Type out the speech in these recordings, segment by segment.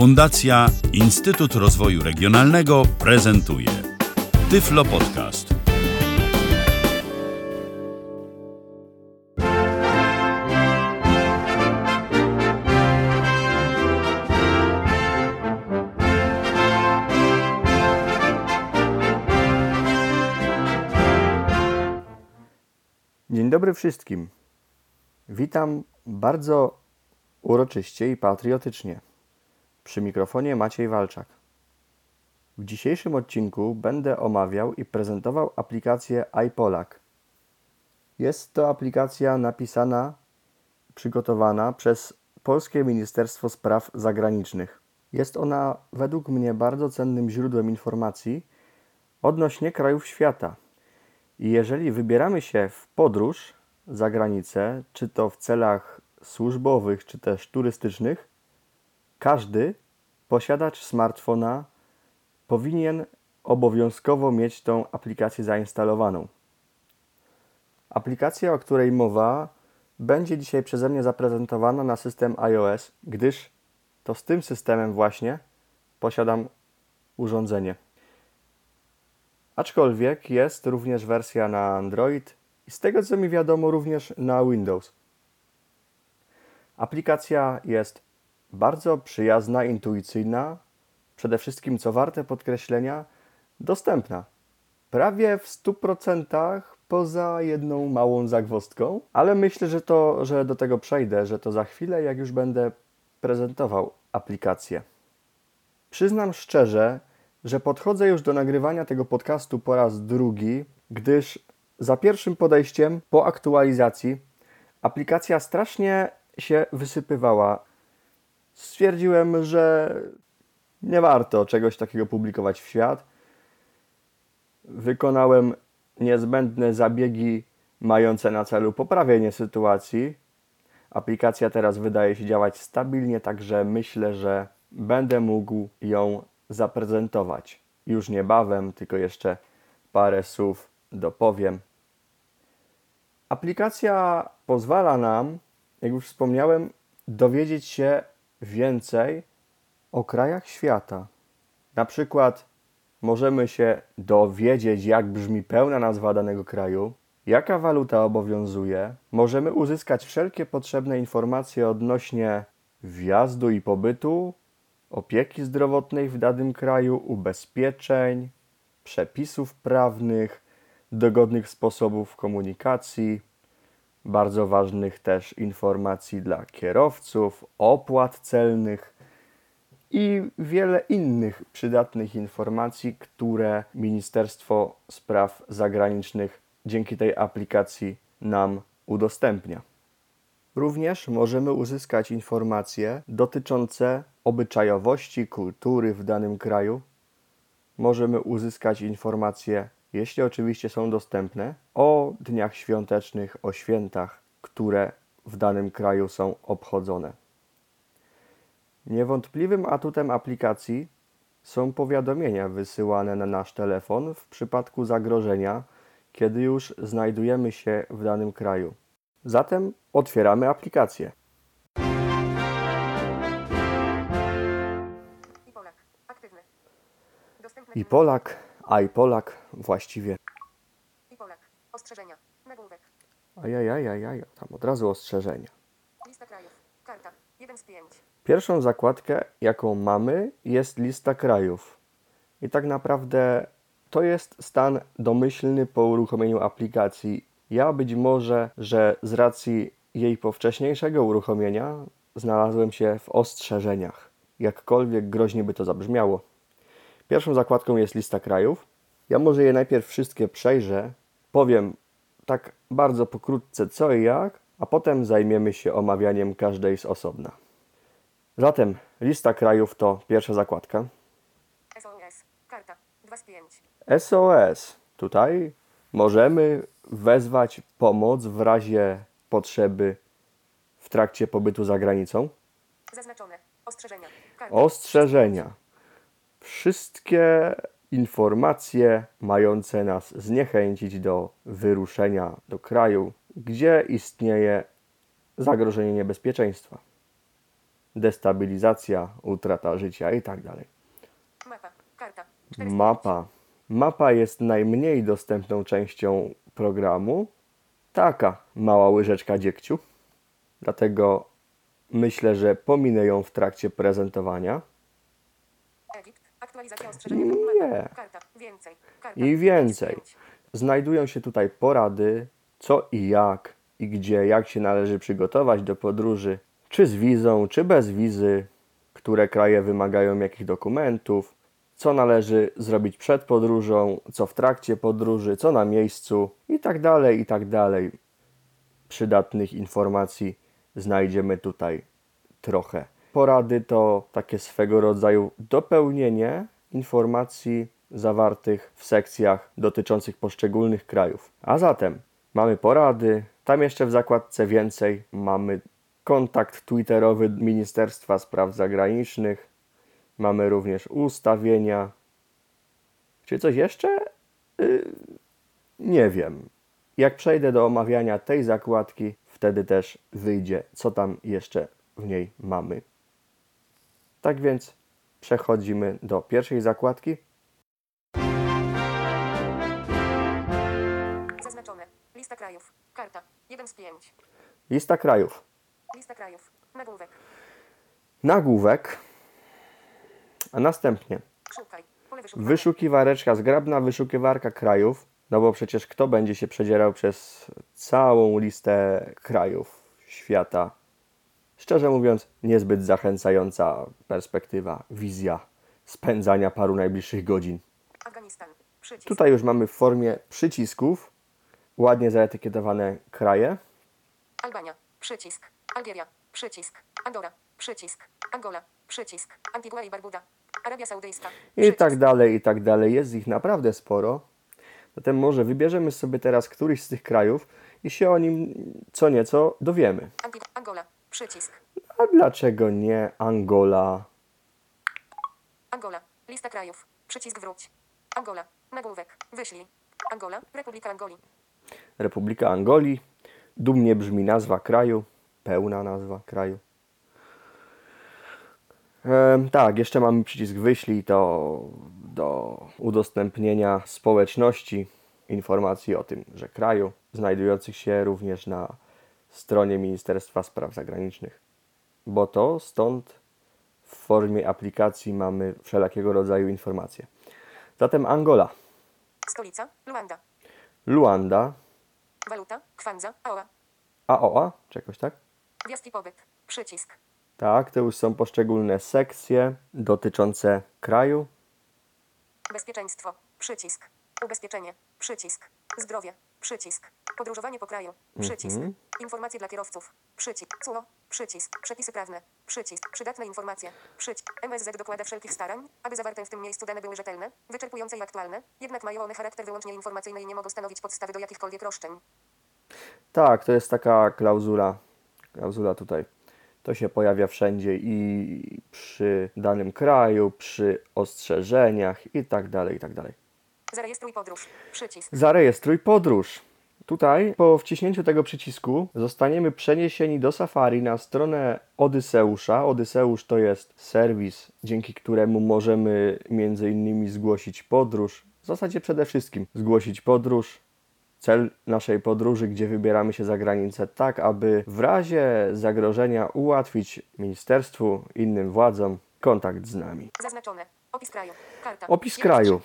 Fundacja Instytut Rozwoju Regionalnego prezentuje Tyflo Podcast. Dzień dobry wszystkim. Witam bardzo uroczyście i patriotycznie. Przy mikrofonie Maciej Walczak. W dzisiejszym odcinku będę omawiał i prezentował aplikację iPolak. Jest to aplikacja napisana, przygotowana przez Polskie Ministerstwo Spraw Zagranicznych. Jest ona według mnie bardzo cennym źródłem informacji odnośnie krajów świata. I jeżeli wybieramy się w podróż za granicę, czy to w celach służbowych, czy też turystycznych, każdy posiadacz smartfona powinien obowiązkowo mieć tą aplikację zainstalowaną. Aplikacja, o której mowa, będzie dzisiaj przeze mnie zaprezentowana na system iOS, gdyż to z tym systemem właśnie posiadam urządzenie. Aczkolwiek jest również wersja na Android i z tego co mi wiadomo również na Windows. Aplikacja jest bardzo przyjazna, intuicyjna, przede wszystkim, co warte podkreślenia, dostępna. Prawie w 100% poza jedną małą zagwozdką, ale myślę, że, to, że do tego przejdę, że to za chwilę, jak już będę prezentował aplikację. Przyznam szczerze, że podchodzę już do nagrywania tego podcastu po raz drugi, gdyż za pierwszym podejściem po aktualizacji aplikacja strasznie się wysypywała. Stwierdziłem, że nie warto czegoś takiego publikować w świat. Wykonałem niezbędne zabiegi mające na celu poprawienie sytuacji. Aplikacja teraz wydaje się działać stabilnie, także myślę, że będę mógł ją zaprezentować już niebawem, tylko jeszcze parę słów dopowiem. Aplikacja pozwala nam, jak już wspomniałem, dowiedzieć się więcej o krajach świata. Na przykład możemy się dowiedzieć, jak brzmi pełna nazwa danego kraju, jaka waluta obowiązuje. Możemy uzyskać wszelkie potrzebne informacje odnośnie wjazdu i pobytu, opieki zdrowotnej w danym kraju, ubezpieczeń, przepisów prawnych, dogodnych sposobów komunikacji, bardzo ważnych też informacji dla kierowców, opłat celnych i wiele innych przydatnych informacji, które Ministerstwo Spraw Zagranicznych dzięki tej aplikacji nam udostępnia. Również możemy uzyskać informacje dotyczące obyczajowości, kultury w danym kraju. Możemy uzyskać informacje, jeśli oczywiście są dostępne, o dniach świątecznych, o świętach, które w danym kraju są obchodzone. Niewątpliwym atutem aplikacji są powiadomienia wysyłane na nasz telefon w przypadku zagrożenia, kiedy już znajdujemy się w danym kraju. Zatem otwieramy aplikację. I Polak, a i Polak właściwie. iPolak. Ostrzeżenia. Nagłówek. Ajajajajaj, tam od razu ostrzeżenia. Lista krajów. Karta. 1 z 5. Pierwszą zakładkę, jaką mamy, jest lista krajów. I tak naprawdę to jest stan domyślny po uruchomieniu aplikacji. Ja być może, że z racji jej powcześniejszego uruchomienia znalazłem się w ostrzeżeniach. Jakkolwiek groźnie by to zabrzmiało. Pierwszą zakładką jest lista krajów. Ja może je najpierw wszystkie przejrzę, powiem tak bardzo pokrótce co i jak, a potem zajmiemy się omawianiem każdej z osobna. Zatem lista krajów to pierwsza zakładka. SOS. Karta. 2 z 5. SOS. Tutaj możemy wezwać pomoc w razie potrzeby w trakcie pobytu za granicą. Zaznaczone. Ostrzeżenia. Karta. Ostrzeżenia. Wszystkie informacje mające nas zniechęcić do wyruszenia do kraju, gdzie istnieje zagrożenie niebezpieczeństwa. destabilizacja, utrata życia i tak. Mapa. Karta. 4 z Mapa. Mapa jest najmniej dostępną częścią programu. Taka mała łyżeczka dziegciu. Dlatego myślę, że pominę ją w trakcie prezentowania. 5. Egipt. Aktualizacja ostrzeżenia. Nie. Karta. Więcej. Karta. I więcej. 5 z 5. Znajdują się tutaj porady, co i jak i gdzie, jak się należy przygotować do podróży, czy z wizą, czy bez wizy, które kraje wymagają jakich dokumentów, co należy zrobić przed podróżą, co w trakcie podróży, co na miejscu i tak dalej, i tak dalej. Przydatnych informacji znajdziemy tutaj trochę. Porady to takie swego rodzaju dopełnienie informacji zawartych w sekcjach dotyczących poszczególnych krajów. A zatem mamy porady, tam jeszcze w zakładce więcej mamy kontakt twitterowy Ministerstwa Spraw Zagranicznych, mamy również ustawienia. Czy coś jeszcze? Y, nie wiem. Jak przejdę do omawiania tej zakładki, wtedy też wyjdzie, co tam jeszcze w niej mamy. Tak więc przechodzimy do pierwszej zakładki. Zaznaczone. Lista krajów. Karta. 1 z 5. Lista krajów. Lista krajów. Nagłówek. Nagłówek, a następnie Szukaj. Wyszukiwareczka, zgrabna wyszukiwarka krajów, no bo przecież kto będzie się przedzierał przez całą listę krajów świata? Szczerze mówiąc, niezbyt zachęcająca perspektywa, wizja spędzania paru najbliższych godzin. Tutaj już mamy w formie przycisków ładnie zaetykietowane kraje. Albania. Przycisk. Algieria. Przycisk. Andora. Przycisk. Angola. Przycisk. Antigua i Barbuda. Arabia Saudyjska. I Przycisk. tak dalej, i tak dalej. Jest ich naprawdę sporo. Zatem może wybierzemy sobie teraz któryś z tych krajów i się o nim co nieco dowiemy. Antigua. Przycisk. A dlaczego nie Angola? Angola. Lista krajów. Przycisk wróć. Angola. Nagłówek. Wyślij. Angola. Republika Angolii. Republika Angolii. Dumnie brzmi nazwa kraju, pełna nazwa kraju. Em, tak, jeszcze mamy przycisk wyślij to do udostępnienia społeczności informacji o tym, że kraju, znajdujących się również na stronie Ministerstwa Spraw Zagranicznych. Bo to stąd w formie aplikacji mamy wszelakiego rodzaju informacje. Zatem Angola, Stolica. Luanda. Luanda, Waluta. Kwanza. Aoa. AOA, czy jakoś tak? Wjazd i pobyt. Przycisk. Tak, to już są poszczególne sekcje dotyczące kraju. Bezpieczeństwo. Przycisk. Ubezpieczenie. Przycisk. Zdrowie. Przycisk. Podróżowanie po kraju. Przycisk. Informacje dla kierowców. Przycisk. CUO. Przycisk. Przepisy prawne. Przycisk. Przydatne informacje. Przycisk. MSZ dokłada wszelkich starań, aby zawarte w tym miejscu dane były rzetelne, wyczerpujące i aktualne, jednak mają one charakter wyłącznie informacyjny i nie mogą stanowić podstawy do jakichkolwiek roszczeń. Tak, to jest taka klauzula. Klauzula tutaj. To się pojawia wszędzie i przy danym kraju, przy ostrzeżeniach i tak dalej, i tak dalej. Zarejestruj podróż. Przycisk. Zarejestruj podróż. Tutaj po wciśnięciu tego przycisku zostaniemy przeniesieni do Safari na stronę Odyseusza. Odyseusz to jest serwis, dzięki któremu możemy między innymi zgłosić podróż. W zasadzie przede wszystkim zgłosić podróż, cel naszej podróży, gdzie wybieramy się za granicę, tak aby w razie zagrożenia ułatwić ministerstwu, innym władzom kontakt z nami. Zaznaczone. Opis kraju. Karta. Opis kraju.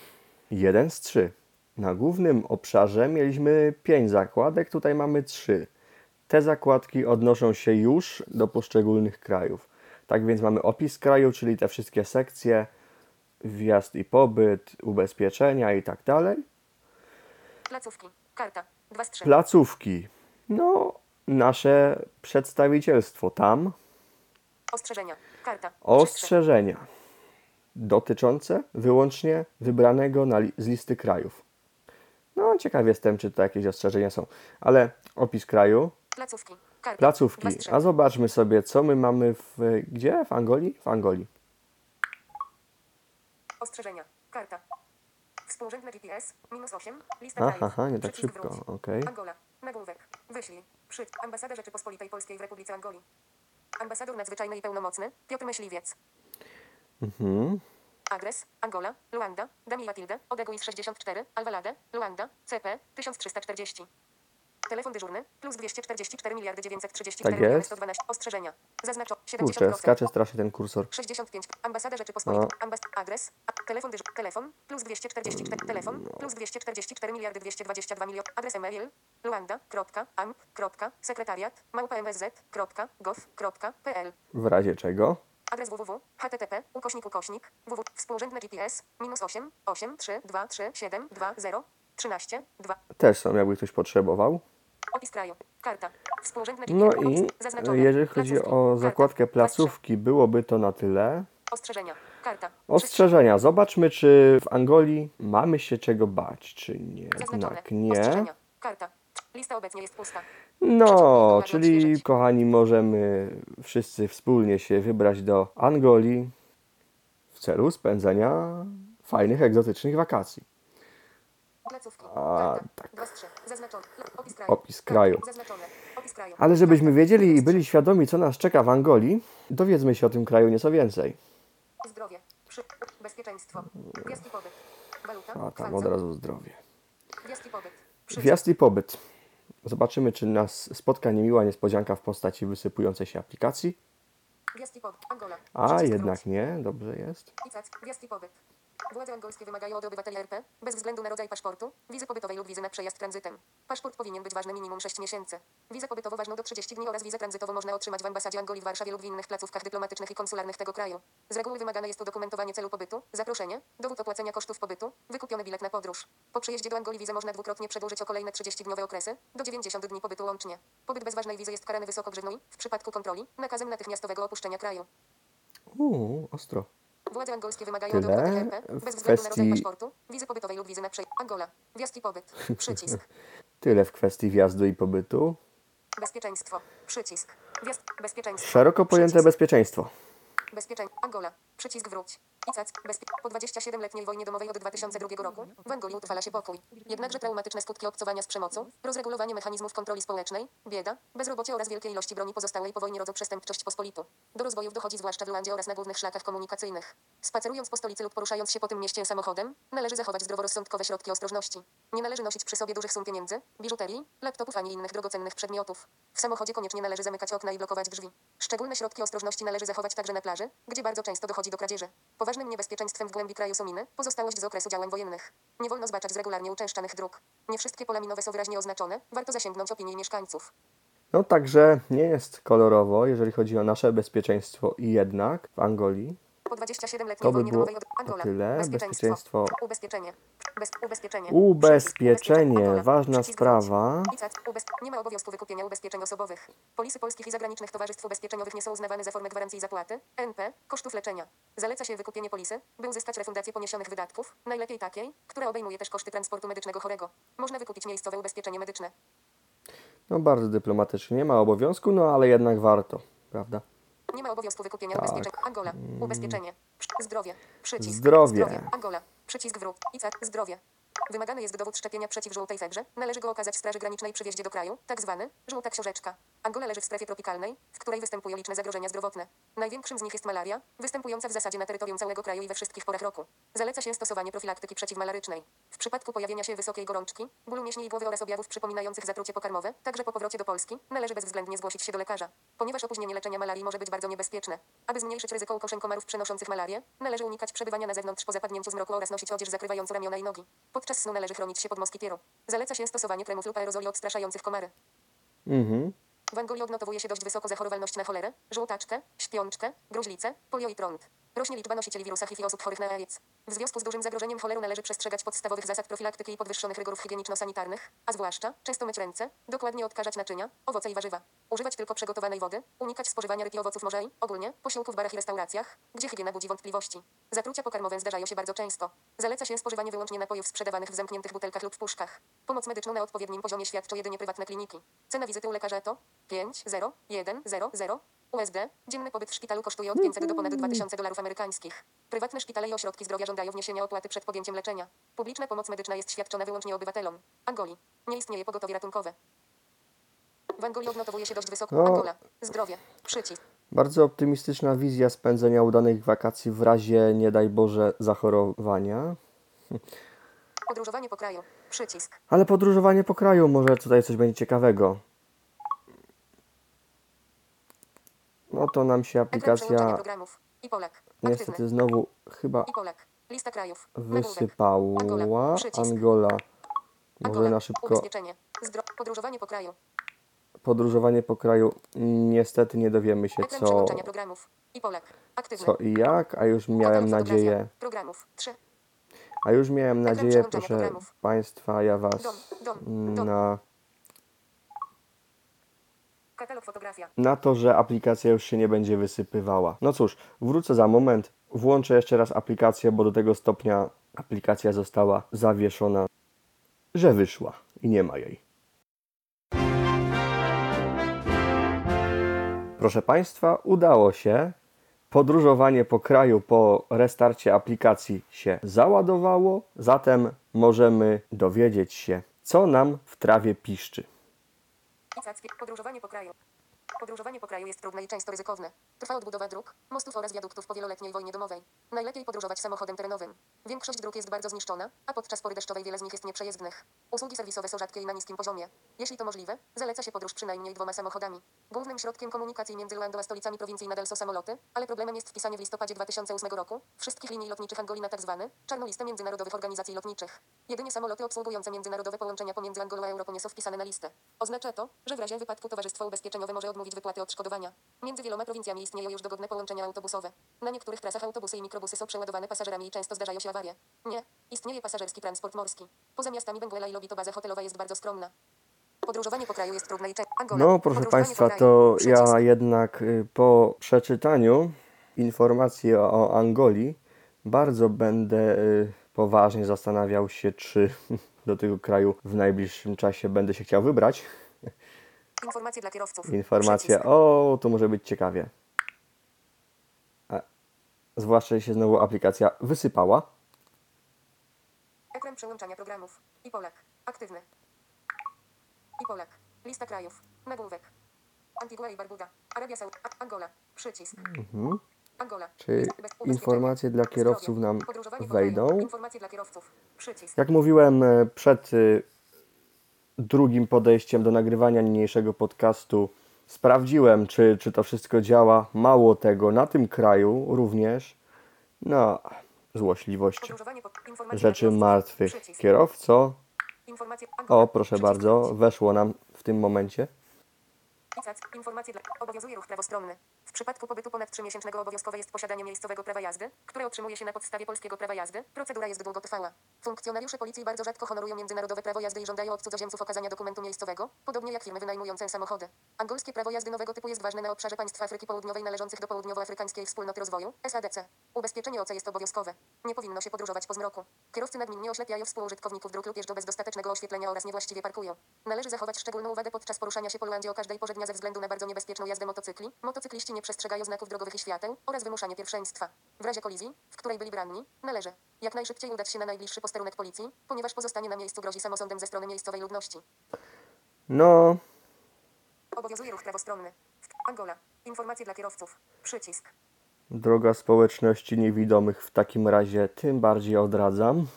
Jeden z trzy. Na głównym obszarze mieliśmy pięć zakładek, tutaj mamy trzy. Te zakładki odnoszą się już do poszczególnych krajów. Tak więc mamy opis kraju, czyli te wszystkie sekcje, wjazd i pobyt, ubezpieczenia i tak dalej. Placówki. Karta. Dwa z trzech. Placówki. No, nasze przedstawicielstwo tam. Ostrzeżenia. Karta. Ostrzeżenia dotyczące wyłącznie wybranego na li- z listy krajów. No, ciekaw jestem, czy to jakieś ostrzeżenia są, ale opis kraju, Placówki. Placówki. A zobaczmy sobie, co my mamy w. Gdzie? W Angolii? W Angolii. Ostrzeżenia. Karta. Współrzędne GPS. Minus 8. Lista Aha, krajów. aha, nie tak Przycisk szybko, wróć. okej. Angola. Nagłówek. Wyślij. Przy. Ambasada Rzeczypospolitej Polskiej w Republice Angolii. Ambasador nadzwyczajny i pełnomocny Piotr Myśliwiec. Mhm. Adres Angola, Luanda, Dami Matilde, Odeguis 64, Alvalade, Luanda, CP 1340. Telefon dyżurny plus 244 miliardy 934 Tak jest. 112. Ostrzeżenia. Zaznaczo 70%. Kurczę, skacze strasznie ten kursor. 65. Ambasada Rzeczypospolitej. No. Ambas adres. A, telefon dyżur. Telefon plus 244. Telefon plus 244 miliardy 222 miliony. Adres e-mail luanda.amp.sekretariat małpa msz.gov.pl W razie czego? Adres www. http ukośnik ukośnik www. Współrzędne GPS minus 8 8 3 2 3 7 2 0 13 2. Też są, jakby ktoś potrzebował. Opis kraju. Karta. Współrzędne No GPS. i Zaznaczone. jeżeli chodzi Placówki. o zakładkę placówki, byłoby to na tyle. Ostrzeżenia. Karta. Ostrzeżenia. Zobaczmy, czy w Angolii mamy się czego bać, czy nie. Zaznaczone. Jednak nie. Karta. Lista obecnie jest pusta. No, czyli kochani, możemy wszyscy wspólnie się wybrać do Angolii w celu spędzenia fajnych, egzotycznych wakacji. A, tak. Opis kraju. Ale żebyśmy wiedzieli i byli świadomi, co nas czeka w Angolii, dowiedzmy się o tym kraju nieco więcej. Zdrowie. Bezpieczeństwo. Wjazd i pobyt. Waluta. A tam od razu zdrowie. Wjazd i pobyt. Zobaczymy, czy nas spotka niemiła niespodzianka w postaci wysypującej się aplikacji. A jednak nie, dobrze jest. Władze angolskie wymagają od obywateli RP, bez względu na rodzaj paszportu, wizy pobytowej lub wizy na przejazd tranzytem. Paszport powinien być ważny minimum 6 miesięcy. Wizę pobytową ważną do 30 dni oraz wizę tranzytową można otrzymać w ambasadzie Angolii w Warszawie lub w innych placówkach dyplomatycznych i konsularnych tego kraju. Z reguły wymagane jest udokumentowanie celu pobytu, zaproszenie, dowód opłacenia kosztów pobytu, wykupiony bilet na podróż. Po przyjeździe do Angolii wizę można dwukrotnie przedłużyć o kolejne 30-dniowe okresy, do 90 dni pobytu łącznie. Pobyt bez ważnej wizy jest karany wysoko grzywną i, w przypadku kontroli, nakazem natychmiastowego opuszczenia kraju. Uuu, ostro. Władze angolskie wymagają Tyle obywateli RP, bez względu na rodzaj kwestii- paszportu, wizy pobytowej lub wizy na przejazd. Angola. Wjazd i pobyt. Przycisk. Tyle w kwestii wjazdu i pobytu. Bezpieczeństwo. Przycisk. Wjazd. Bezpieczeństwo. Szeroko pojęte Przycisk. bezpieczeństwo. Bezpieczeństwo. Angola. Przycisk wróć. ICAC. Bezpie... Po 27-letniej wojnie domowej od 2002 roku w Angolii utrwala się pokój. Jednakże traumatyczne skutki obcowania z przemocą, rozregulowanie mechanizmów kontroli społecznej, bieda, bezrobocie oraz wielkie ilości broni pozostałej po wojnie rodzą przestępczość pospolitą. Do rozbojów dochodzi zwłaszcza w Luandzie oraz na głównych szlakach komunikacyjnych. Spacerując po stolicy lub poruszając się po tym mieście samochodem, należy zachować zdroworozsądkowe środki ostrożności. Nie należy nosić przy sobie dużych sum pieniędzy, biżuterii, laptopów ani innych drogocennych przedmiotów. W samochodzie koniecznie należy zamykać okna i blokować drzwi. Szczególne środki ostrożności należy zachować także na plaży, gdzie bardzo często dochodzi do kradzieży. Poważnym niebezpieczeństwem w głębi kraju są miny, pozostałość z okresu działań wojennych. Nie wolno zbaczać z regularnie uczęszczanych dróg. Nie wszystkie pola minowe są wyraźnie oznaczone, warto zasięgnąć opinii mieszkańców. No także nie jest kolorowo, jeżeli chodzi o nasze bezpieczeństwo i jednak w Angolii. Po 27-letniej To by wojnie było domowej od Angola. tyle. Bezpieczeństwo. Ubezpieczenie. Bez, ubezpieczenie. Ubezpieczenie, ważna sprawa. Nie ma obowiązku wykupienia ubezpieczeń osobowych. Polisy polskich i zagranicznych towarzystw ubezpieczeniowych nie są uznawane za formę gwarancji zapłaty, NP, kosztów leczenia. Zaleca się wykupienie polisy, by uzyskać refundację poniesionych wydatków, najlepiej takiej, która obejmuje też koszty transportu medycznego chorego. Można wykupić miejscowe ubezpieczenie medyczne. No bardzo dyplomatycznie, nie ma obowiązku, no ale jednak warto, prawda? Nie ma obowiązku wykupienia Tak. ubezpieczeń. Angola. Ubezpieczenie. Przy- Zdrowie. Przycisk. Zdrowie. Angola. Przycisk wróg. ICAC. Zdrowie. Wymagany jest dowód szczepienia przeciw żółtej febrze. Należy go okazać Straży Granicznej przy wjeździe do kraju, tak zwany żółta książeczka. Angola leży w strefie tropikalnej, w której występują liczne zagrożenia zdrowotne. Największym z nich jest malaria, występująca w zasadzie na terytorium całego kraju i we wszystkich porach roku. Zaleca się stosowanie profilaktyki przeciwmalarycznej. W przypadku pojawienia się wysokiej gorączki, bólu mięśni i głowy oraz objawów przypominających zatrucie pokarmowe, także po powrocie do Polski, należy bezwzględnie zgłosić się do lekarza, ponieważ opóźnienie leczenia malarii może być bardzo niebezpieczne. Aby zmniejszyć ryzyko ukoszeń komarów przenoszących malarię, należy unikać przebywania na zewnątrz po zapadnięciu zmroku oraz nosić odzież zakrywającą ramiona i nogi. Podczas snu należy chronić się pod moskitierą. Zaleca się stosowanie kremów lub aerozoli odstraszających komary. Mhm. W Angolii odnotowuje się dość wysoką zachorowalność na cholerę, żółtaczkę, śpiączkę, gruźlicę, polio i trąd. Rośnie liczba nosicieli wirusa HIV osób chorych na AIDS. W związku z dużym zagrożeniem cholerą należy przestrzegać podstawowych zasad profilaktyki i podwyższonych rygorów higieniczno-sanitarnych, a zwłaszcza często myć ręce, dokładnie odkażać naczynia, owoce i warzywa. Używać tylko przegotowanej wody, unikać spożywania ryb i owoców morza i, ogólnie, posiłków w barach i restauracjach, gdzie higiena budzi wątpliwości. Zatrucia pokarmowe zdarzają się bardzo często. Zaleca się spożywanie wyłącznie napojów sprzedawanych w zamkniętych butelkach lub puszkach. Pomoc medyczną na odpowiednim poziomie świadczą jedynie prywatne kliniki. Cena wizyty u lekarza to 5, 0, 1, 0, 0 USD. Dzienny pobyt w szpitalu kosztuje od 500 do ponad 2000 dolarów amerykańskich. Prywatne szpitale i ośrodki zdrowia żądają wniesienia opłaty przed podjęciem leczenia. Publiczna pomoc medyczna jest świadczona wyłącznie obywatelom. Angolii. Nie istnieje pogotowie ratunkowe. W Angolii odnotowuje się dość wysoko. No. Angola. Zdrowie. Przycisk. Bardzo optymistyczna wizja spędzenia udanych wakacji w razie, nie daj Boże, zachorowania. Podróżowanie po kraju. Przycisk. Ale podróżowanie po kraju, może tutaj coś będzie ciekawego. No to nam się aplikacja niestety znowu chyba I Polak. Lista krajów. Nagłówek. wysypała. Angola. Może na szybko. Podróżowanie po kraju. podróżowanie po kraju. Niestety nie dowiemy się co, co i jak, a już miałem nadzieję, Programów. 3. a już miałem nadzieję, proszę. Państwa, ja Was na, Katalog fotografia. na to, że aplikacja już się nie będzie wysypywała. No cóż, wrócę za moment, włączę jeszcze raz aplikację, bo do tego stopnia aplikacja została zawieszona, że wyszła i nie ma jej. Proszę Państwa, udało się. Podróżowanie po kraju po restarcie aplikacji się załadowało, zatem możemy dowiedzieć się, co nam w trawie piszczy. Podróżowanie po kraju. Podróżowanie po kraju jest trudne i często ryzykowne. Trwa odbudowa dróg, mostów oraz wiaduktów po wieloletniej wojnie domowej. Najlepiej podróżować samochodem terenowym. Większość dróg jest bardzo zniszczona, a podczas pory deszczowej wiele z nich jest nieprzejezdnych. Usługi serwisowe są rzadkie i na niskim poziomie. Jeśli to możliwe, zaleca się podróż przynajmniej dwoma samochodami. Głównym środkiem komunikacji między Luando a stolicami prowincji nadal są samoloty, ale problemem jest wpisanie w listopadzie 2008 roku wszystkich linii lotniczych Angoli na tzw. czarną listę międzynarodowych organizacji lotniczych. Jedynie samoloty obsługujące międzynarodowe połączenia pomiędzy Angolą a Europą nie są wpisane na listę. Oznacza to, że w razie wypadku towarzystwo ubezpieczeniowe może odmówić wypłaty odszkodowania. Między wieloma prowincjami istnieją już dogodne połączenia autobusowe. Na niektórych trasach autobusy i mikrobusy są przeładowane pasażerami i często zdarzają się awarie. Nie, istnieje pasażerski transport morski. Poza miastami Benguela i Lobito baza hotelowa jest bardzo skromna. Podróżowanie po kraju jest trudne i często. No, proszę Państwa, to ja jednak y, po przeczytaniu informacji o, o Angolii bardzo będę y, poważnie zastanawiał się, czy do tego kraju w najbliższym czasie będę się chciał wybrać. Informacje dla kierowców. Informacja, Przycisk. o, to może być ciekawie. A, zwłaszcza, jeśli się znowu aplikacja wysypała. Ekran przełączania programów. I Polak. Aktywny. I Polak. Lista krajów. Nagłówek. Antigua i Barbuda. Arabia Saudita. Angola. Przycisk. Angola. Czy informacje dla kierowców nam wejdą? Informacje dla kierowców. Przycisk. Jak mówiłem e, przed y, drugim podejściem do nagrywania niniejszego podcastu, sprawdziłem, czy, czy to wszystko działa. Mało tego, na tym kraju również, no, złośliwość po informacje rzeczy martwych. Kierowco, o proszę bardzo, weszło nam w tym momencie. Informacje dla... Obowiązuje ruch prawostronny. W przypadku pobytu ponad 3-miesięcznego obowiązkowe jest posiadanie miejscowego prawa jazdy, które otrzymuje się na podstawie polskiego prawa jazdy. Procedura jest długotrwała. Funkcjonariusze policji bardzo rzadko honorują międzynarodowe prawo jazdy i żądają od cudzoziemców okazania dokumentu miejscowego, podobnie jak firmy wynajmujące samochody. Angolskie prawo jazdy nowego typu jest ważne na obszarze państw Afryki Południowej należących do Południowoafrykańskiej Wspólnoty Rozwoju, SADC. Ubezpieczenie OC jest obowiązkowe. Nie powinno się podróżować po zmroku. Kierowcy nagminnie oślepiają współużytkowników dróg lub jeżdżą bez dostatecznego oświetlenia oraz niewłaściwie parkują. Należy zachować szczególną uwagę podczas poruszania się po o każdej porze dnia ze względu na bardzo niebezpieczną jazdę motocykli. Motocykliści nie przestrzegają znaków drogowych i świateł oraz wymuszanie pierwszeństwa. W razie kolizji, w której byli ranni, należy jak najszybciej udać się na najbliższy posterunek policji, ponieważ pozostanie na miejscu grozi samosądem ze strony miejscowej ludności. No, Obowiązuje ruch prawostronny. Angola. Informacje dla kierowców. Przycisk. droga społeczności niewidomych w takim razie tym bardziej odradzam.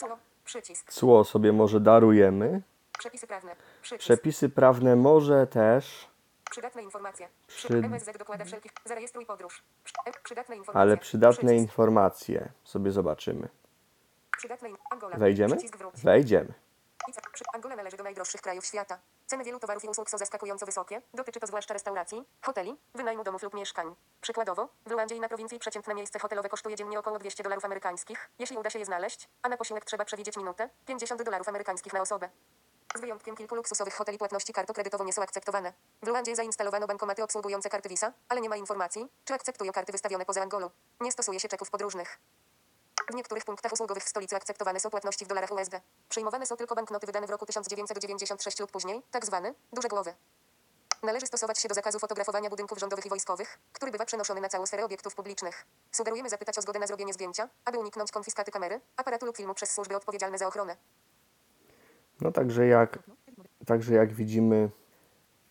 Culo. Przycisk. Cło sobie może darujemy. Przepisy prawne. Przycisk. Przepisy prawne może też, Przydatne informacje. Przy... MSZ dokłada wszelkich. Zarejestruj podróż. Przy... Przydatne informacje. ale przydatne Przycisk. informacje sobie zobaczymy. Przydatne in... Angola. Wejdziemy? Wejdziemy. Angola należy do najdroższych krajów świata. Ceny wielu towarów i usług są zaskakująco wysokie. Dotyczy to zwłaszcza restauracji, hoteli, wynajmu domów lub mieszkań. Przykładowo, w Luandzie i na prowincji przeciętne miejsce hotelowe kosztuje dziennie około 200 dolarów amerykańskich, jeśli uda się je znaleźć, a na posiłek trzeba przewidzieć minutę, 50 dolarów amerykańskich na osobę. Z wyjątkiem kilku luksusowych hoteli płatności kartą kredytową nie są akceptowane. W Luandzie zainstalowano bankomaty obsługujące karty Visa, ale nie ma informacji, czy akceptują karty wystawione poza Angolą. Nie stosuje się czeków podróżnych. W niektórych punktach usługowych w stolicy akceptowane są płatności w dolarach USD. Przyjmowane są tylko banknoty wydane w roku 1996 lub później, tak zwane duże głowy. Należy stosować się do zakazu fotografowania budynków rządowych i wojskowych, który bywa przenoszony na całą sferę obiektów publicznych. Sugerujemy zapytać o zgodę na zrobienie zdjęcia, aby uniknąć konfiskaty kamery, aparatu lub filmu przez służby odpowiedzialne za ochronę. No także jak, także jak widzimy,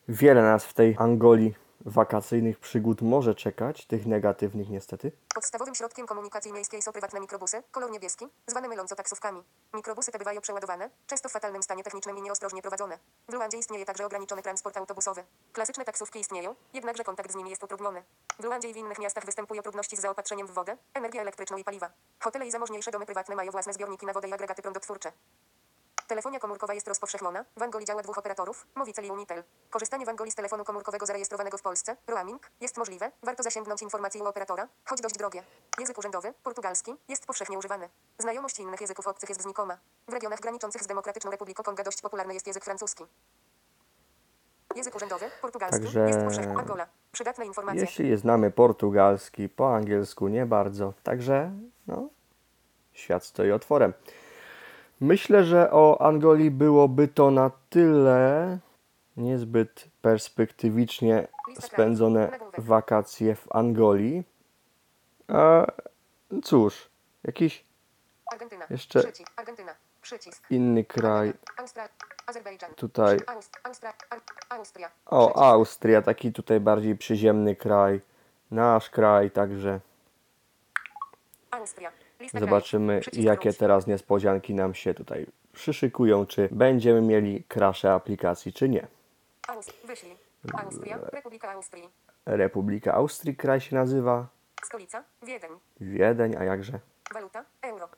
wiele nas w tej Angolii wakacyjnych przygód może czekać, tych negatywnych niestety. Podstawowym środkiem komunikacji miejskiej są prywatne mikrobusy, kolor niebieski, zwane myląco taksówkami. Mikrobusy te bywają przeładowane, często w fatalnym stanie technicznym i nieostrożnie prowadzone. W Luandzie istnieje także ograniczony transport autobusowy. Klasyczne taksówki istnieją, jednakże kontakt z nimi jest utrudniony. W Luandzie i w innych miastach występują trudności z zaopatrzeniem w wodę, energię elektryczną i paliwa. Hotele i zamożniejsze domy prywatne mają własne zbiorniki na wodę i agregaty prądotwórcze. Telefonia komórkowa jest rozpowszechniona. W Angolii działa dwóch operatorów, Movicel i Unitel. Korzystanie w Angolii z telefonu komórkowego zarejestrowanego w Polsce, roaming, jest możliwe. Warto zasięgnąć informacji u operatora, choć dość drogie. Język urzędowy, portugalski, jest powszechnie używany. Znajomość innych języków obcych jest znikoma. W regionach graniczących z Demokratyczną Republiką Konga dość popularny jest język francuski. Język urzędowy, portugalski, Także- jest powszechnie. Angola. Przydatne informacje. Jeśli znamy portugalski, po angielsku nie bardzo. Także, no, świat stoi otworem. Myślę, że o Angolii byłoby to na tyle niezbyt perspektywicznie spędzone wakacje w Angolii. A cóż, jakiś. Jeszcze- inny kraj. Tutaj. O, Austria, taki tutaj bardziej przyziemny kraj. Nasz kraj, także Austria. Zobaczymy, jakie teraz niespodzianki nam się tutaj przyszykują. Czy będziemy mieli krasze aplikacji, czy nie. Austria. Republika Austrii. Republika Austrii kraj się nazywa. Stolica. Wiedeń. Wiedeń, a jakże? Waluta. Euro.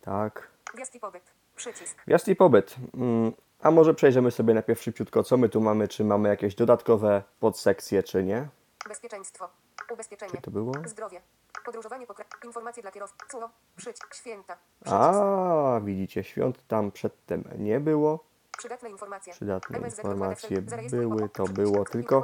Tak. Wjazd i pobyt. Przycisk. Wjazd i pobyt. Mm, A może przejrzymy sobie najpierw szybciutko, co my tu mamy, czy mamy jakieś dodatkowe podsekcje, czy nie. Bezpieczeństwo. Ubezpieczenie. Czy to było? Zdrowie. Podróżowanie po kraju. Informacje dla kierowców. Culo. Przycisk. Święta. Przycisk. A, widzicie, świąt tam przedtem nie było. Przydatne informacje. Przydatne informacje były, to było tylko.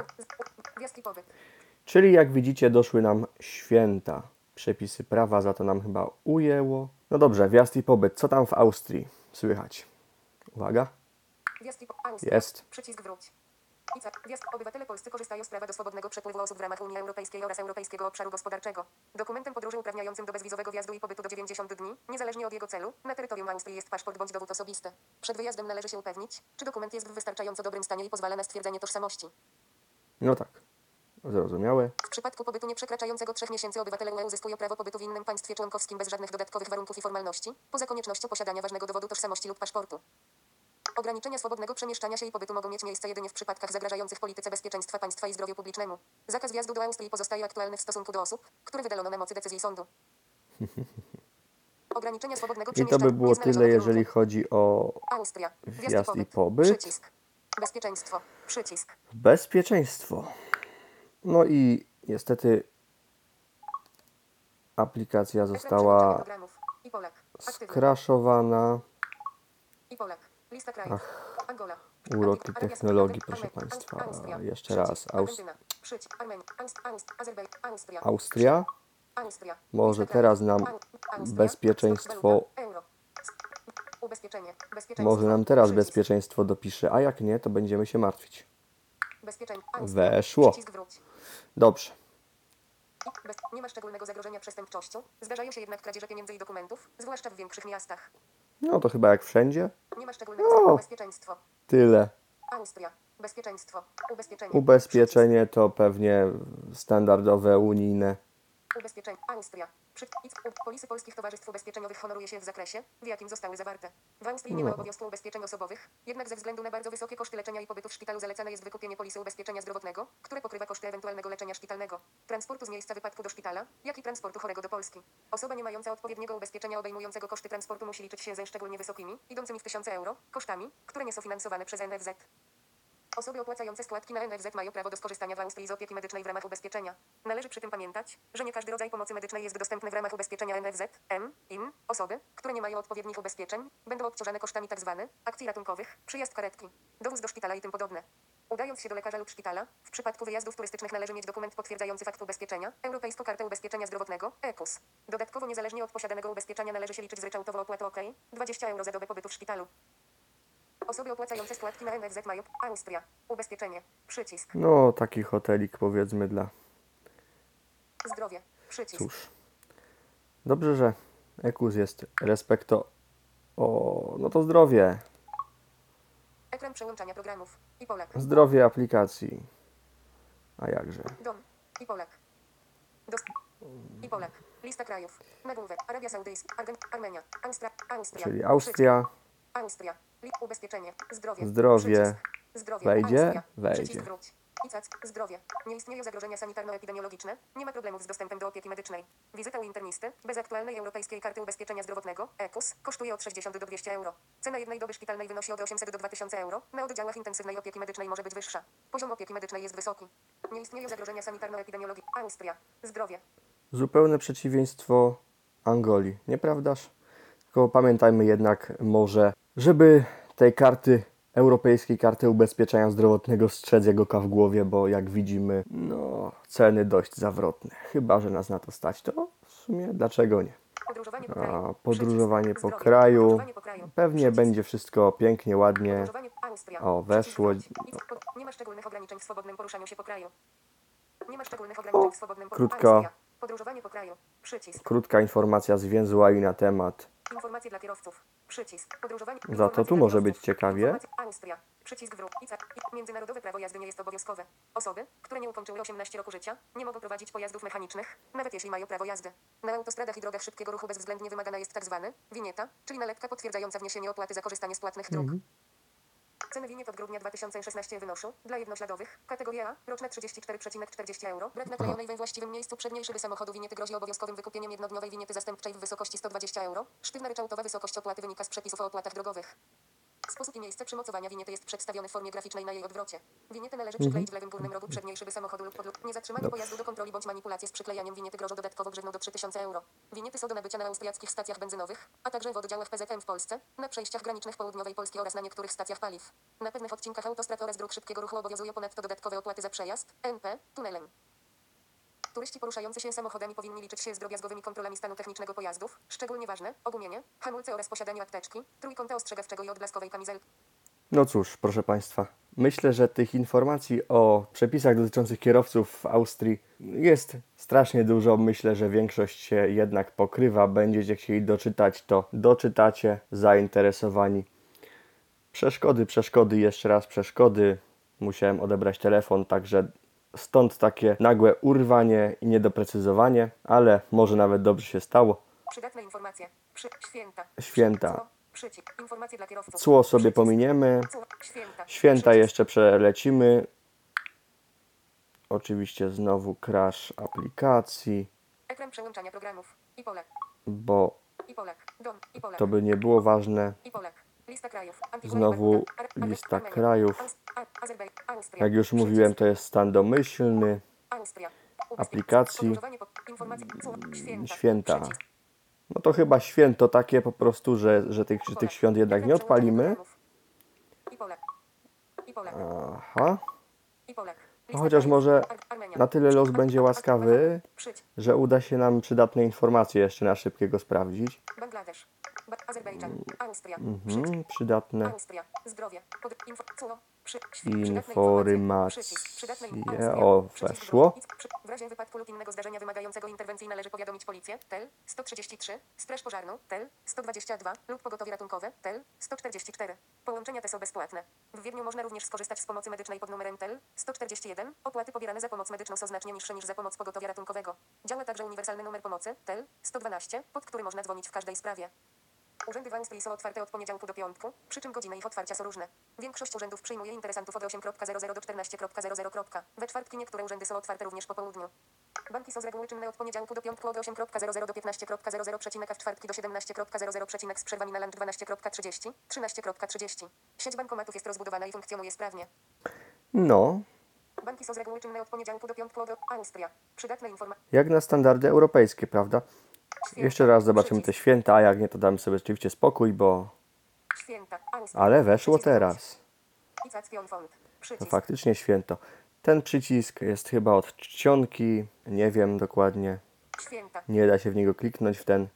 Czyli jak widzicie, doszły nam święta. Przepisy prawa za to nam chyba ujęło. No dobrze, wjazd i pobyt. Co tam w Austrii słychać? Uwaga. Jest. Przycisk wróć. Wjazd. Obywatele polscy korzystają z prawa do swobodnego przepływu osób w ramach Unii Europejskiej oraz Europejskiego Obszaru Gospodarczego. Dokumentem podróży uprawniającym do bezwizowego wjazdu i pobytu do 90 dni, niezależnie od jego celu, na terytorium Austrii jest paszport bądź dowód osobisty. Przed wyjazdem należy się upewnić, czy dokument jest w wystarczająco dobrym stanie i pozwala na stwierdzenie tożsamości. No tak. Zrozumiałe. W przypadku pobytu nieprzekraczającego 3 miesięcy obywatele UE uzyskują prawo pobytu w innym państwie członkowskim bez żadnych dodatkowych warunków i formalności, poza koniecznością posiadania ważnego dowodu tożsamości lub paszportu. Ograniczenia swobodnego przemieszczania się i pobytu mogą mieć miejsce jedynie w przypadkach zagrażających polityce bezpieczeństwa państwa i zdrowiu publicznemu. Zakaz wjazdu do Austrii pozostaje aktualny w stosunku do osób, które wydalono na mocy decyzji sądu. Ograniczenia swobodnego I to przemieszczania by było tyle, jeżeli chodzi o Austria. wjazd i pobyt. Przycisk. Bezpieczeństwo. Przycisk. bezpieczeństwo. No i niestety aplikacja została skraszowana. I Polak. Lista krajów. Angola. uroki technologii, proszę państwa. Jeszcze raz. Austria. Może teraz nam bezpieczeństwo-. Może nam teraz bezpieczeństwo dopisze, a jak nie, to będziemy się martwić. Weszło. Dobrze. Nie ma szczególnego zagrożenia przestępczością. Zdarzają się jednak kradzieże pieniędzy i dokumentów, zwłaszcza w większych miastach. No to chyba jak wszędzie. Nie ma szczególnego No. Bezpieczeństwo. Tyle. Austria. Bezpieczeństwo. Ubezpieczenie. Ubezpieczenie to pewnie standardowe, unijne. Ubezpieczenie. Austria. Przy... Polisy polskich towarzystw ubezpieczeniowych honoruje się w zakresie, w jakim zostały zawarte. W Austrii nie ma No. obowiązku ubezpieczeń osobowych, jednak ze względu na bardzo wysokie koszty leczenia i pobytu w szpitalu zalecane jest wykupienie polisy ubezpieczenia zdrowotnego, które pokrywa koszty ewentualnego leczenia szpitalnego, transportu z miejsca wypadku do szpitala, jak i transportu chorego do Polski. Osoba nie mająca odpowiedniego ubezpieczenia obejmującego koszty transportu musi liczyć się ze szczególnie wysokimi, idącymi w tysiące euro, kosztami, które nie są finansowane przez NFZ. Osoby opłacające składki na NFZ mają prawo do skorzystania w Austrii z opieki medycznej w ramach ubezpieczenia. Należy przy tym pamiętać, że nie każdy rodzaj pomocy medycznej jest dostępny w ramach ubezpieczenia NFZ, M, IN. Osoby, które nie mają odpowiednich ubezpieczeń, będą obciążane kosztami tzw. akcji ratunkowych, przyjazd karetki, dowóz do szpitala i tym podobne. Udając się do lekarza lub szpitala, w przypadku wyjazdów turystycznych należy mieć dokument potwierdzający fakt ubezpieczenia, Europejską Kartę Ubezpieczenia Zdrowotnego, EKUS. Dodatkowo niezależnie od posiadanego ubezpieczenia należy się liczyć z ryczałtową opłatą OK, 20 euro za dobę pobytu w szpitalu. Osoby opłacające składki na NFZ mają Austria. Ubezpieczenie. Przycisk. No, taki hotelik powiedzmy dla. Zdrowie. Przycisk. Cóż. Dobrze, że Ekus jest respekto. O, no to zdrowie. Ekran przełączania programów. I Polak. Zdrowie aplikacji. A jakże? Dom. I Polak. Dos... I Polak. Lista krajów. Nagłówek. Arabia Saudyjska. Argen... Armenia. Austria. Austria. Czyli Austria. Austria. Ubezpieczenie. Zdrowie. Zdrowie. Zdrowie. Wejdzie? Wejdzie. ICAC. Zdrowie. Nie istnieją zagrożenia sanitarno-epidemiologiczne. Nie ma problemów z dostępem do opieki medycznej. Wizyta u internisty bez aktualnej europejskiej karty ubezpieczenia zdrowotnego EKUS kosztuje od 60 do 200 euro. Cena jednej doby szpitalnej wynosi od 800 do 2000 euro. Na oddziałach intensywnej opieki medycznej może być wyższa. Poziom opieki medycznej jest wysoki. Nie istnieją zagrożenia sanitarno-epidemiologiczne. Austria. Zdrowie. Zupełne przeciwieństwo Angolii, nieprawdaż? Tylko pamiętajmy jednak może, żeby tej karty, europejskiej karty ubezpieczenia zdrowotnego strzec jego w głowie, bo jak widzimy, no, ceny dość zawrotne. Chyba, że nas na to stać, to w sumie dlaczego nie? Podróżowanie po kraju. A podróżowanie po kraju, Podróżowanie po kraju. pewnie Przycisk. będzie wszystko pięknie, ładnie. O, weszło. Nie ma szczególnych ograniczeń w swobodnym poruszaniu się po kraju. Nie ma szczególnych ograniczeń w swobodnym poruszaniu krótko. Austria. Podróżowanie po kraju. Przycisk. Krótka informacja zwięzła i na temat. Informacje dla kierowców. Przycisk. Podróżowanie. Za to tu może być ciekawie. Austria. Przycisk wróg. Międzynarodowe prawo jazdy nie jest obowiązkowe. Osoby, które nie ukończyły 18 roku życia, nie mogą prowadzić pojazdów mechanicznych, nawet jeśli mają prawo jazdy. Na autostradach i drogach szybkiego ruchu bezwzględnie wymagana jest tak zwany winieta, czyli nalepka potwierdzająca wniesienie opłaty za korzystanie z płatnych dróg. Ceny winiet od grudnia 2016 wynoszą dla jednośladowych kategoria A roczne 34,40 euro. Brak naklejonej we właściwym miejscu przedniej szyby samochodu winiety grozi obowiązkowym wykupieniem jednodniowej winiety zastępczej w wysokości 120 euro. Sztywna ryczałtowa wysokość opłaty wynika z przepisów o opłatach drogowych. Sposób i miejsce przymocowania winiety jest przedstawiony w formie graficznej na jej odwrocie. Winietę należy przykleić w lewym górnym rogu przedniej szyby samochodu lub pod Niezatrzymanie pojazdu do kontroli bądź manipulacje z przyklejaniem winiety grożą dodatkowo grzywną do 3000 euro. Winiety są do nabycia na austriackich stacjach benzynowych, a także w oddziałach PZM w Polsce, na przejściach granicznych południowej Polski oraz na niektórych stacjach paliw. Na pewnych odcinkach autostrad oraz dróg szybkiego ruchu obowiązują ponadto dodatkowe opłaty za przejazd, NP, tunelem. Turyści poruszający się samochodami powinni liczyć się z drobiazgowymi kontrolami stanu technicznego pojazdów, szczególnie ważne, ogumienie, hamulce oraz posiadanie apteczki, trójkąta ostrzegawczego i odblaskowej kamizelki. No cóż, proszę Państwa, myślę, że tych informacji o przepisach dotyczących kierowców w Austrii jest strasznie dużo. Myślę, że większość się jednak pokrywa. Będziecie chcieli doczytać, to doczytacie, zainteresowani. Przeszkody, przeszkody, jeszcze raz przeszkody. Musiałem odebrać telefon, także stąd takie nagłe urwanie i niedoprecyzowanie, ale może nawet dobrze się stało. Przydatne informacje. Przy... Święta. Święta. Cło. Sobie pominiemy. Święta. Jeszcze przelecimy. Oczywiście znowu crash aplikacji, Ekran przełączania programów. I Polak. bo to by nie było ważne. I. Znowu lista krajów. Jak już mówiłem, to jest stan domyślny. Aplikacji. Święta. No to chyba święto takie po prostu, że, że tych, I tych świąt jednak nie odpalimy. Aha. No chociaż może na tyle los będzie łaskawy, że uda się nam przydatne informacje jeszcze na szybkiego sprawdzić. Bangladesz. Azerbejdżan. Austria. Mhm, przydatne. Austria. Zdrowie. Pod, info. Przy, Informacje. O, weszło. W razie wypadku lub innego zdarzenia wymagającego interwencji należy powiadomić policję, TEL 133, Straż Pożarną, TEL 122 lub Pogotowie Ratunkowe, TEL 144. Połączenia te są bezpłatne. W Wiedniu można również skorzystać z pomocy medycznej pod numerem TEL 141. Opłaty pobierane za pomoc medyczną są znacznie niższe niż za pomoc pogotowia ratunkowego. Działa także uniwersalny numer pomocy, TEL 112, pod który można dzwonić w każdej sprawie. Urzędy w Austrii są otwarte od poniedziałku do piątku, przy czym godziny ich otwarcia są różne. Większość urzędów przyjmuje interesantów od 8.00 do 14.00. We czwartki niektóre urzędy są otwarte również po południu. Banki są z reguły czynne od poniedziałku do piątku od 8.00 do 15.00, przecinek, a w czwartki do 17.00, przecinek, z przerwami na lunch 12.30, 13.30. Sieć bankomatów jest rozbudowana i funkcjonuje sprawnie. No, Banki są z reguły czynne od poniedziałku do piątku od Austria. Przydatne informacje. jak na standardy europejskie, prawda? Jeszcze raz zobaczymy te święta, a jak nie, to damy sobie rzeczywiście spokój, bo... Święta. Ale weszło teraz. To Przycisk. faktycznie święto. Ten przycisk jest chyba od czcionki, nie wiem dokładnie. Nie da się w niego kliknąć w ten.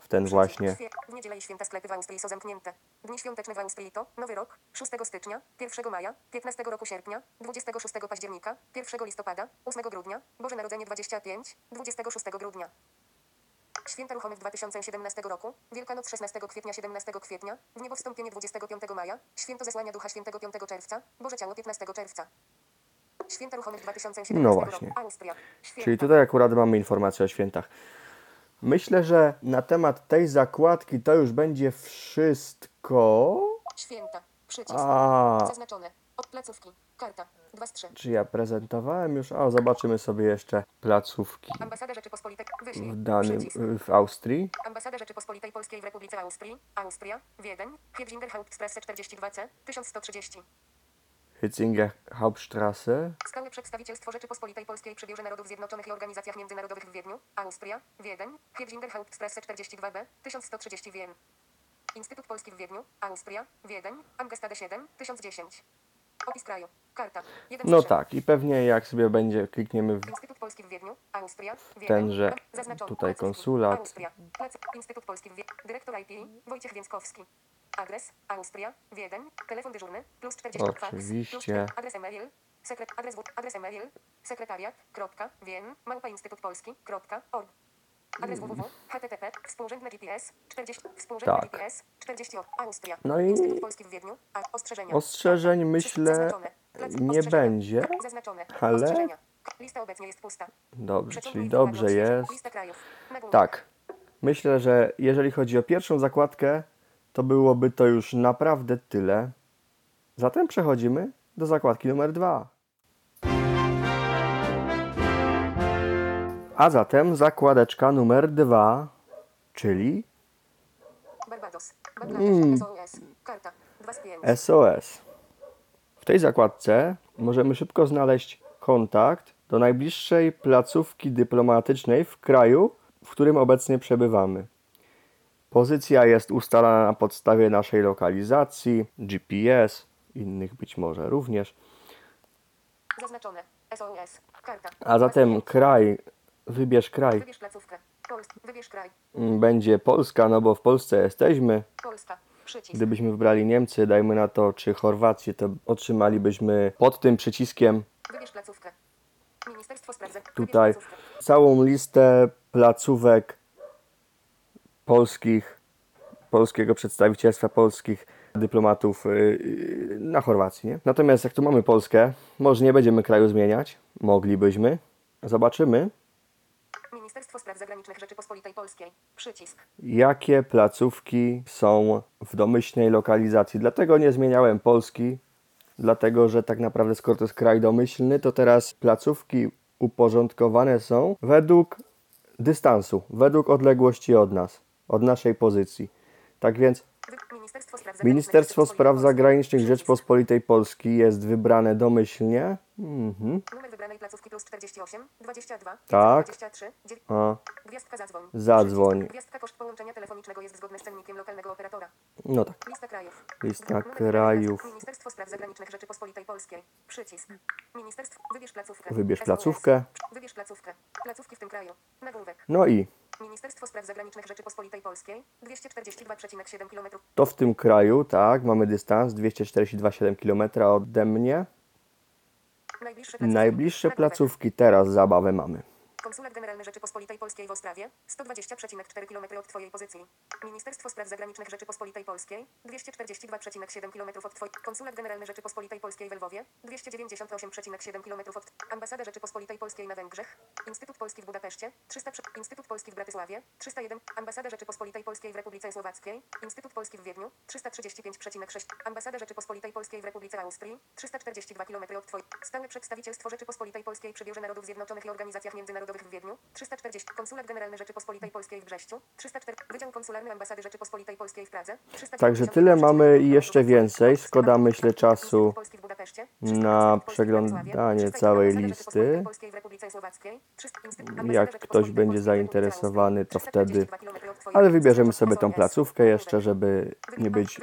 W ten właśnie. W niedzielę i święta sklepy w Austrii są zamknięte. Dni świąteczne w Austrii to Nowy Rok, 6 stycznia, 1 maja, 15 roku sierpnia, 26 października, 1 listopada, 8 grudnia, Boże Narodzenie 25, 26 grudnia. Święta ruchome w 2017 roku, Wielkanoc 16 kwietnia 17 kwietnia, w niebo wstąpienie 25 maja, Święto Zesłania Ducha Świętego 5 czerwca, Boże Ciało 15 czerwca. Święta ruchomych 2017 No roku. właśnie. Austria. Święta. Czyli tutaj akurat mamy informację o świętach. Myślę, że na temat tej zakładki to już będzie wszystko. Święta. Przycisk. A, Zaznaczone. Od placówki. Karta. 2 z 3. czy ja prezentowałem już? A, zobaczymy sobie jeszcze placówki Ambasada Rzeczypospolitej. Wyślij. w danym, Przycisk. w Austrii. Ambasada Rzeczypospolitej Polskiej w Republice Austrii. Austria. Wiedeń. Kiewzinger Hauptstrasse 42C. 1130. Hitzinger Hauptstraße. Stałe Przedstawicielstwo Rzeczypospolitej Polskiej przy Biurze Narodów Zjednoczonych i Organizacjach Międzynarodowych w Wiedniu. Austria. Wiedeń. Kiewzinger Hauptstrasse 42B. 1130 Wien. Instytut Polski w Wiedniu. Austria. Wiedeń. Amgestade 7. 1010. Opis kraju. Karta. 1 z No 3. tak, i pewnie jak sobie będzie, klikniemy w Instytut Polski w Wiedniu, Austria, Tenże zaznaczony, tutaj konsulat. Instytut Polski w Wiedniu, dyrektor IT, Wojciech Więckowski. Adres, Austria, Wiedeń, telefon dyżurny, plus 40 fax, plus Oczywiście. 4, adres e-mail, sekret, adres, adres e-mail, sekretariat, kropka, wien, małpa Instytut Polski, kropka, org. Adres www, http, współrzędne GPS, 40, współrzędne Tak. GPS, 40, Austria. No i Instytut Polski w Wiedniu, a, ostrzeżenia. Ostrzeżeń myślę Zaznaczone. Plac- nie będzie, ale-. Lista obecnie jest pusta. Dobrze, czyli dobrze jest. Tak. Myślę, że jeżeli chodzi o pierwszą zakładkę, to byłoby to już naprawdę tyle. Zatem przechodzimy do zakładki numer dwa. A zatem zakładeczka numer dwa, czyli Barbados. SOS. Karta. 2 z 5. SOS. W tej zakładce możemy szybko znaleźć kontakt do najbliższej placówki dyplomatycznej w kraju, w którym obecnie przebywamy. Pozycja jest ustalana na podstawie naszej lokalizacji, GPS, innych być może również. Zaznaczone. SOS. Karta. A zatem 2 z 5. kraj, wybierz kraj, Wybierz placówkę. Wybierz kraj. Mm, będzie Polska, no bo w Polsce jesteśmy. Polska. Przycisk. Gdybyśmy wybrali Niemcy, dajmy na to, czy Chorwację, to otrzymalibyśmy pod tym przyciskiem Wybierz placówkę. Ministerstwo Spraw tutaj placówkę. całą listę placówek polskich, polskiego przedstawicielstwa polskich dyplomatów yy, na Chorwacji. Nie? Natomiast jak tu mamy Polskę, może nie będziemy kraju zmieniać, moglibyśmy. Zobaczymy, Ministerstwo Spraw Zagranicznych Rzeczypospolitej Polskiej. Przycisk. jakie placówki są w domyślnej lokalizacji. Dlatego nie zmieniałem Polski, dlatego że tak naprawdę skoro to jest kraj domyślny, to teraz placówki uporządkowane są według dystansu, według odległości od nas, od naszej pozycji. Tak więc. Ministerstwo Spraw Zagranicznych Ministerstwo Spraw. Zagranicznych. Rzeczpospolitej Polskiej jest wybrane domyślnie. Mhm. Numer wybranej placówki plus 48, 22, Tak. 23, 9, A, Gwiazdka zadzwoń. Zadzwoń. Gwiazdka koszt połączenia telefonicznego jest zgodny z cennikiem lokalnego operatora. no tak. Lista krajów. Lista krajów. Ministerstwo Spraw Zagranicznych Rzeczypospolitej Polskiej. Przycisk. Ministerstwo. Wybierz placówkę. Wybierz placówkę. Wybierz placówkę. Placówki w tym kraju. Nagłówek. No i Ministerstwo Spraw Zagranicznych Rzeczypospolitej Polskiej. 242,7 km. to w tym kraju, tak, mamy dystans 242,7 km ode mnie. Najbliższe placówki. Najbliższe placówki teraz zabawę mamy. Konsulat Generalny Rzeczypospolitej Polskiej w Ostrawie, 120,4 km od Twojej pozycji. Ministerstwo Spraw Zagranicznych Rzeczypospolitej Polskiej, 242,7 km od Twojej. Konsulat Generalny Rzeczypospolitej Polskiej w Lwowie, 298,7 km od. Ambasada Rzeczypospolitej Polskiej na Węgrzech, Instytut Polski w Budapeszcie, 300 prze... Instytut Polski w Bratysławie, 301. Ambasada Rzeczypospolitej Polskiej w Republice Słowackiej, Instytut Polski w Wiedniu, 335,6. Ambasada Rzeczypospolitej Polskiej w Republice Austrii, 342 km od Twojej. Stałe Przedstawicielstwo Rzeczypospolitej Polskiej przy Biurze Narodów Zjednoczonych i Organizacjach Międzynarodowych w Wiedniu, 340. Konsulat Generalny Rzeczypospolitej Polskiej w Brześciu, 304. Wydział Konsularny Ambasady Rzeczypospolitej Polskiej w Pradze, 390 Także tyle mamy i jeszcze więcej. Szkoda, myślę, czasu na 300 Polski w przeglądanie Wrocławiu, 301 całej listy. Rzeczypospolitej Polskiej w Republice Słowackiej, 300 Instytut- Ambasada Jak ktoś będzie zainteresowany, to wtedy. Austrii, 342 km od Twojej Ale wybierzemy sobie tą placówkę jeszcze, żeby nie być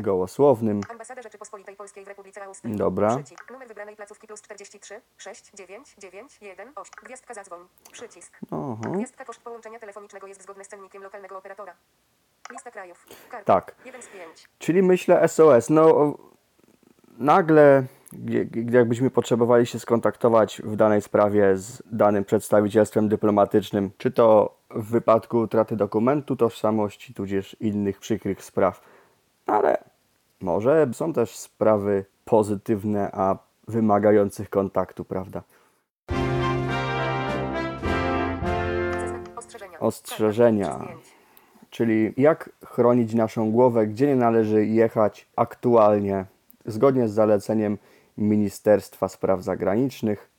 gołosłownym. Ambasada Rzeczypospolitej Polskiej w Republice Austrii. Dobra. Numer wybranej placówki plus 43 6 9 9 1 8. Gwiazdka zadzwoń. Przycisk. Aha. Gwiazdka koszt połączenia telefonicznego jest zgodny z cennikiem lokalnego operatora. Lista krajów. Karta. Tak. 1 z 5. Czyli myślę SOS. No, o- nagle, jakbyśmy potrzebowali się skontaktować w danej sprawie z danym przedstawicielstwem dyplomatycznym, czy to w wypadku utraty dokumentu tożsamości, tudzież innych przykrych spraw, ale może są też sprawy pozytywne, a wymagających kontaktu, prawda? Ostrzeżenia. Czyli jak chronić naszą głowę, gdzie nie należy jechać aktualnie, zgodnie z zaleceniem Ministerstwa Spraw Zagranicznych.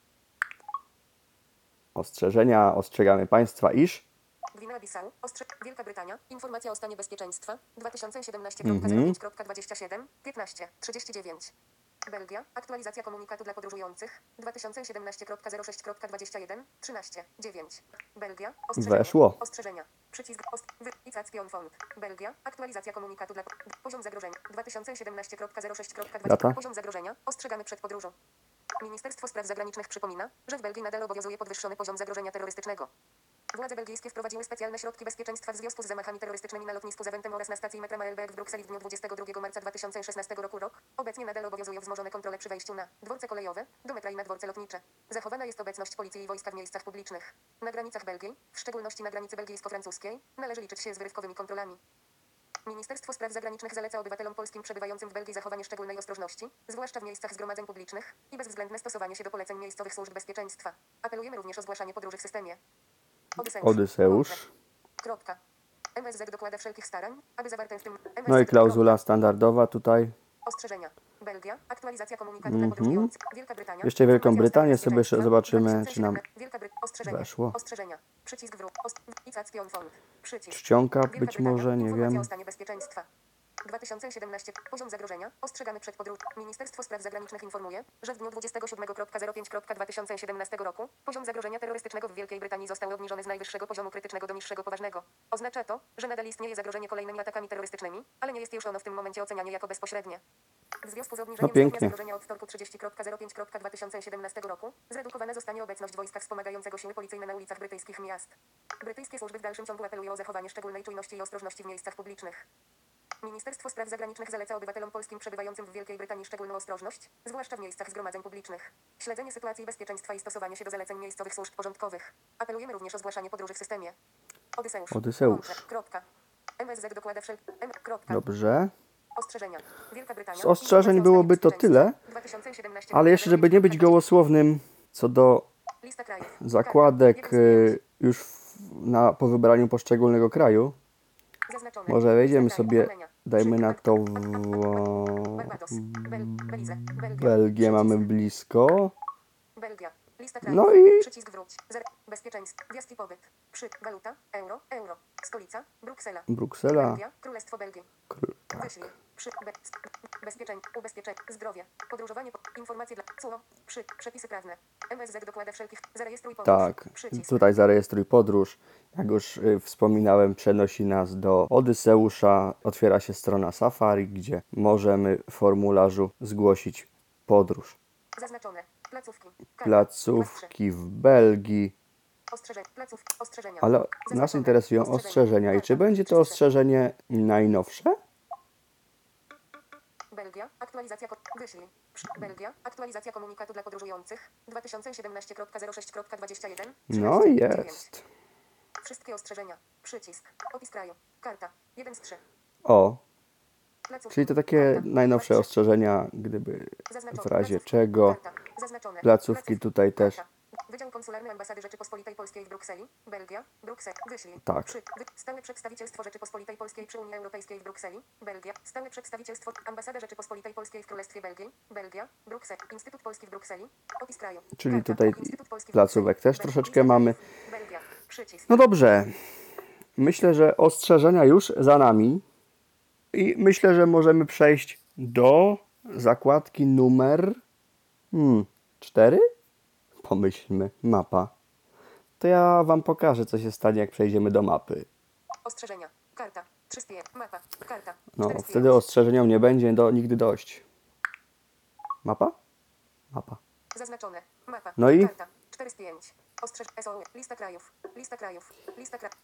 Ostrzeżenia, ostrzegamy Państwa, iż Gwinea-Bissau, Ostrze... Wielka Brytania, informacja o stanie bezpieczeństwa, 2017.05.27, 15, 39. Belgia, aktualizacja komunikatu dla podróżujących, 2017.06.21, 13, 9. Belgia, ostrzeżenia. Weszło. Ostrzeżenia. Przycisk ost... Wy... Font. Belgia, aktualizacja komunikatu dla... Poziom zagrożenia, 2017.06.20. Data? Poziom zagrożenia, ostrzegamy przed podróżą. Ministerstwo Spraw Zagranicznych przypomina, że w Belgii nadal obowiązuje podwyższony poziom zagrożenia terrorystycznego. Władze belgijskie wprowadziły specjalne środki bezpieczeństwa w związku z zamachami terrorystycznymi na lotnisku Zaventem oraz na stacji metra Maelbeek w Brukseli w dniu 22 marca 2016 roku rok. Obecnie nadal obowiązują wzmożone kontrole przy wejściu na dworce kolejowe, do metra i na dworce lotnicze. Zachowana jest obecność policji i wojska w miejscach publicznych. Na granicach Belgii, w szczególności na granicy belgijsko-francuskiej, należy liczyć się z wyrywkowymi kontrolami. Ministerstwo Spraw Zagranicznych zaleca obywatelom polskim przebywającym w Belgii zachowanie szczególnej ostrożności, zwłaszcza w miejscach zgromadzeń publicznych i bezwzględne stosowanie się do poleceń miejscowych służb bezpieczeństwa. Apelujemy również o zgłaszanie podróży w systemie. Odyseusz. Odyseusz. Kropka. MSZ dokłada wszelkich starań, aby zawarte w tym MSZ No i klauzula standardowa tutaj. Ostrzeżenia. Belgia. Aktualizacja komunikatu dla podróżujących. Wielka Brytania. Jeszcze Wielką Brytanię sobie jeszcze zobaczymy, czy nam 2007. Wielka Bry... Ostrzeżenia. weszło. Ostrzeżenia. Przycisk czcionka być może, nie wiem. O stanie bezpieczeństwa. 2017. Poziom zagrożenia. Ostrzegamy przed podróż. Ministerstwo Spraw Zagranicznych informuje, że w dniu 27.05.2017 roku poziom zagrożenia terrorystycznego w Wielkiej Brytanii został obniżony z najwyższego poziomu krytycznego do niższego poważnego. Oznacza to, że nadal istnieje zagrożenie kolejnymi atakami terrorystycznymi, ale nie jest już ono w tym momencie ocenianie jako bezpośrednie. W związku z obniżeniem No pięknie. zagrożenia od wtorku 30.05.2017 roku zredukowana zostanie obecność wojska wspomagającego siły policyjne na ulicach brytyjskich miast. Brytyjskie służby w dalszym ciągu apelują o zachowanie szczególnej czujności i ostrożności w miejscach publicznych. Ministerstwo Spraw Zagranicznych zaleca obywatelom polskim przebywającym w Wielkiej Brytanii szczególną ostrożność, zwłaszcza w miejscach zgromadzeń publicznych. Śledzenie sytuacji bezpieczeństwa i stosowanie się do zaleceń miejscowych służb porządkowych. Apelujemy również o zgłaszanie podróży w systemie. Odyseusz. Odyseusz. Kropka. MSZ dokłada wszel... M. Kropka. Dobrze. Ostrzeżenia. Wielka Brytania. Z ostrzeżeń byłoby to tyle, bezpieczeństwa. 2017 Ale jeszcze, żeby nie być gołosłownym co do zakładek. Jeden z y, już na, po wybraniu poszczególnego kraju. Może wejdziemy sobie, dajmy na to w. Belgię mamy blisko. Belgia. Lista krajów. No i Przycisk wróć. Zer... Bezpieczeństwo. Wjazd i pobyt. Przy. Waluta. Euro. Euro. Stolica. Bruksela. Bruksela. Belgia. Królestwo Belgii. Kr- tak. Wyślij. Przy. Be... Bezpieczeń. Ubezpieczeń. Zdrowie. Podróżowanie. Po... Informacje dla. CUO. Przy. Przepisy prawne. MSZ dokłada wszelkich. Zarejestruj podróż. Tak, Przycisk. tutaj zarejestruj podróż. Jak już y, wspominałem, przenosi nas do Odyseusza. Otwiera się strona Safari, gdzie możemy w formularzu zgłosić podróż. Zaznaczone. Placówki. Trzy. Placówki w Belgii, Ostrzeżenia. Placówki. Ostrzeżenia. ale nas interesują ostrzeżenia. I czy będzie to ostrzeżenie najnowsze? Belgia, aktualizacja wyślij. Belgia, aktualizacja komunikatu dla podróżujących 2017.06.21. No 13, jest. Wszystkie ostrzeżenia. Przycisk. Opis kraju. Karta. 1 z 3. O, Placówki. czyli to takie najnowsze ostrzeżenia, gdyby w razie czego. Placówki tutaj też. Wydział Konsularny Ambasady Rzeczypospolitej Polskiej w Brukseli, Belgia, Bruksel, wyślij. Tak. Przy, wy, stałe Przedstawicielstwo Rzeczypospolitej Polskiej przy Unii Europejskiej w Brukseli, Belgia, Stałe Przedstawicielstwo Ambasada Rzeczypospolitej Polskiej w Królestwie Belgii, Belgia, Bruksel, Instytut Polski w Brukseli, opis kraju. Czyli tutaj placówek też troszeczkę mamy. Belgia, przycisk. No dobrze. Myślę, że ostrzeżenia już za nami. I myślę, że możemy przejść do zakładki numer hmm, 4. Pomyślmy, mapa. To ja Wam pokażę, co się stanie, jak przejdziemy do mapy. Ostrzeżenia. Karta. 3 z 5. Mapa. Karta. No, 4 z wtedy 5. ostrzeżeniom nie będzie do, nigdy dość. Mapa? Mapa. Zaznaczone. Mapa. No i? Karta. 4 z 5. Ostrzeż SOU. Lista krajów. Lista krajów. Lista krajów.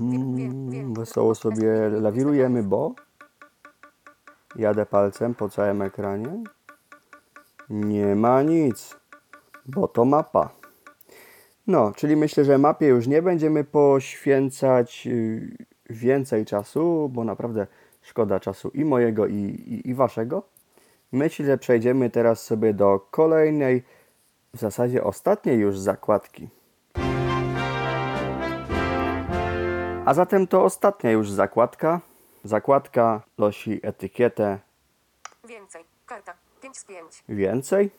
Mm, Wesoło sobie lawirujemy, bo jadę palcem po całym ekranie. Nie ma nic, bo to mapa. No, czyli myślę, że mapie już nie będziemy poświęcać y, więcej czasu, bo naprawdę szkoda czasu i mojego, i, i, i waszego. Myślę, że przejdziemy teraz sobie do kolejnej, w zasadzie ostatniej już zakładki. A zatem to ostatnia już zakładka. Zakładka nosi etykietę Więcej. Karta. 5 z 5. więcej.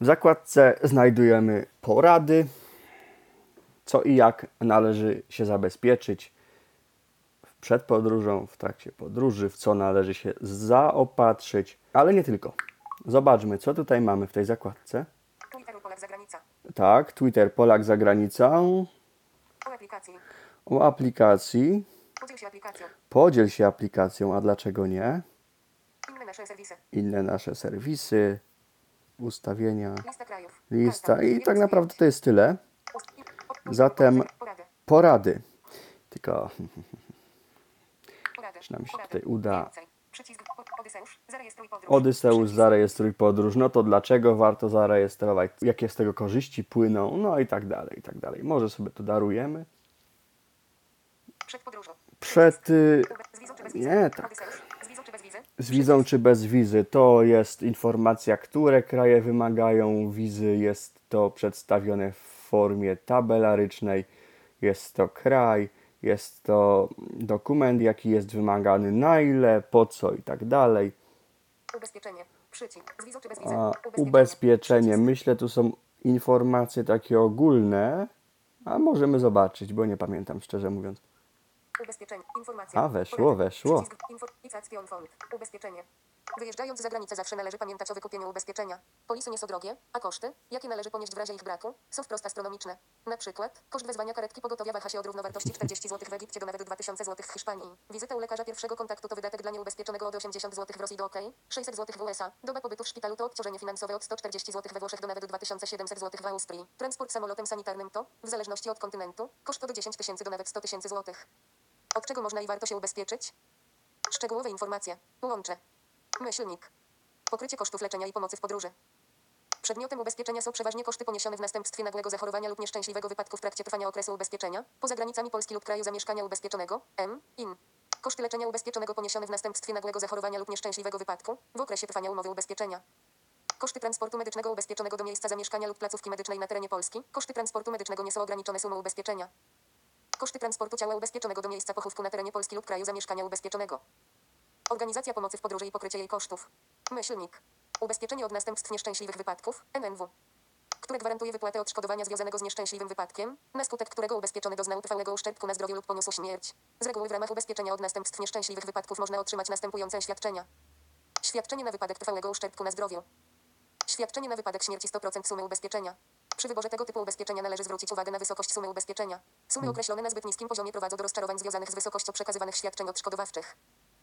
W zakładce znajdujemy porady, co i jak należy się zabezpieczyć przed podróżą, w trakcie podróży, w co należy się zaopatrzyć, ale nie tylko. Zobaczmy, co tutaj mamy w tej zakładce. Twitter Polak zagranica. Tak, Twitter Polak za granicą. O aplikacji. O aplikacji. Podziel się aplikacją. Podziel się aplikacją, a dlaczego nie? Inne nasze serwisy. Inne nasze serwisy, ustawienia, Lista i tak naprawdę to jest tyle. Zatem- Porady. Tylko. Czy nam się tutaj uda? Odyseusz. Zarejestruj podróż. No to dlaczego warto zarejestrować? Jakie z tego korzyści płyną? No i tak dalej, i tak dalej. Może sobie to darujemy. Przed podróżą. Przed y? Nie, tak. Z wizą czy bez wizy? To jest informacja, które kraje wymagają wizy. Jest to przedstawione w formie tabelarycznej. Jest to kraj, jest to dokument, jaki jest wymagany, na ile, po co i tak dalej. Ubezpieczenie. Przycisk. Z wizą czy bez wizy? A ubezpieczenie, Przycisk. myślę, tu są informacje takie ogólne, a możemy zobaczyć, bo nie pamiętam szczerze mówiąc. Ubezpieczenie. Informacja. A, weszło, weszło. Ubezpieczenie. Wyjeżdżając za granicę zawsze należy pamiętać o wykupieniu ubezpieczenia. Polisy nie są drogie, a koszty, jakie należy ponieść w razie ich braku, są wprost astronomiczne. Na przykład, koszt wezwania karetki pogotowia waha się od równowartości 40 zł w Egipcie do nawet 2000 zł w Hiszpanii. Wizyta u lekarza pierwszego kontaktu to wydatek dla nieubezpieczonego od 80 zł w Rosji do OK, 600 zł w USA. Doba pobytu w szpitalu to obciążenie finansowe od 140 zł we Włoszech do nawet 2700 zł w Austrii. Transport samolotem sanitarnym to, w zależności od kontynentu, koszt od 10 tysięcy do nawet 100 tysięcy złotych. Od czego można i warto się ubezpieczyć? Szczegółowe informacje. Łącze. Myślnik. Pokrycie kosztów leczenia i pomocy w podróży. Przedmiotem ubezpieczenia są przeważnie koszty poniesione w następstwie nagłego zachorowania lub nieszczęśliwego wypadku w trakcie trwania okresu ubezpieczenia, poza granicami Polski lub kraju zamieszkania ubezpieczonego, M, IN. Koszty leczenia ubezpieczonego poniesione w następstwie nagłego zachorowania lub nieszczęśliwego wypadku, w okresie trwania umowy ubezpieczenia. Koszty transportu medycznego ubezpieczonego do miejsca zamieszkania lub placówki medycznej na terenie Polski. Koszty transportu medycznego nie są ograniczone sumą ubezpieczenia. Koszty transportu ciała ubezpieczonego do miejsca pochówku na terenie Polski lub kraju zamieszkania ubezpieczonego. Organizacja pomocy w podróży i pokrycie jej kosztów. Myślnik. Ubezpieczenie od następstw nieszczęśliwych wypadków, NNW. Które gwarantuje wypłatę odszkodowania związanego z nieszczęśliwym wypadkiem, na skutek którego ubezpieczony doznał trwałego uszczerbku na zdrowiu lub poniósł śmierć. Z reguły w ramach ubezpieczenia od następstw nieszczęśliwych wypadków można otrzymać następujące świadczenia. Świadczenie na wypadek trwałego uszczerbku na zdrowiu. Świadczenie na wypadek śmierci 100% sumy ubezpieczenia. Przy wyborze tego typu ubezpieczenia należy zwrócić uwagę na wysokość sumy ubezpieczenia. Sumy określone na zbyt niskim poziomie prowadzą do rozczarowań związanych z wysokością przekazywanych świadczeń odszkodowawczych.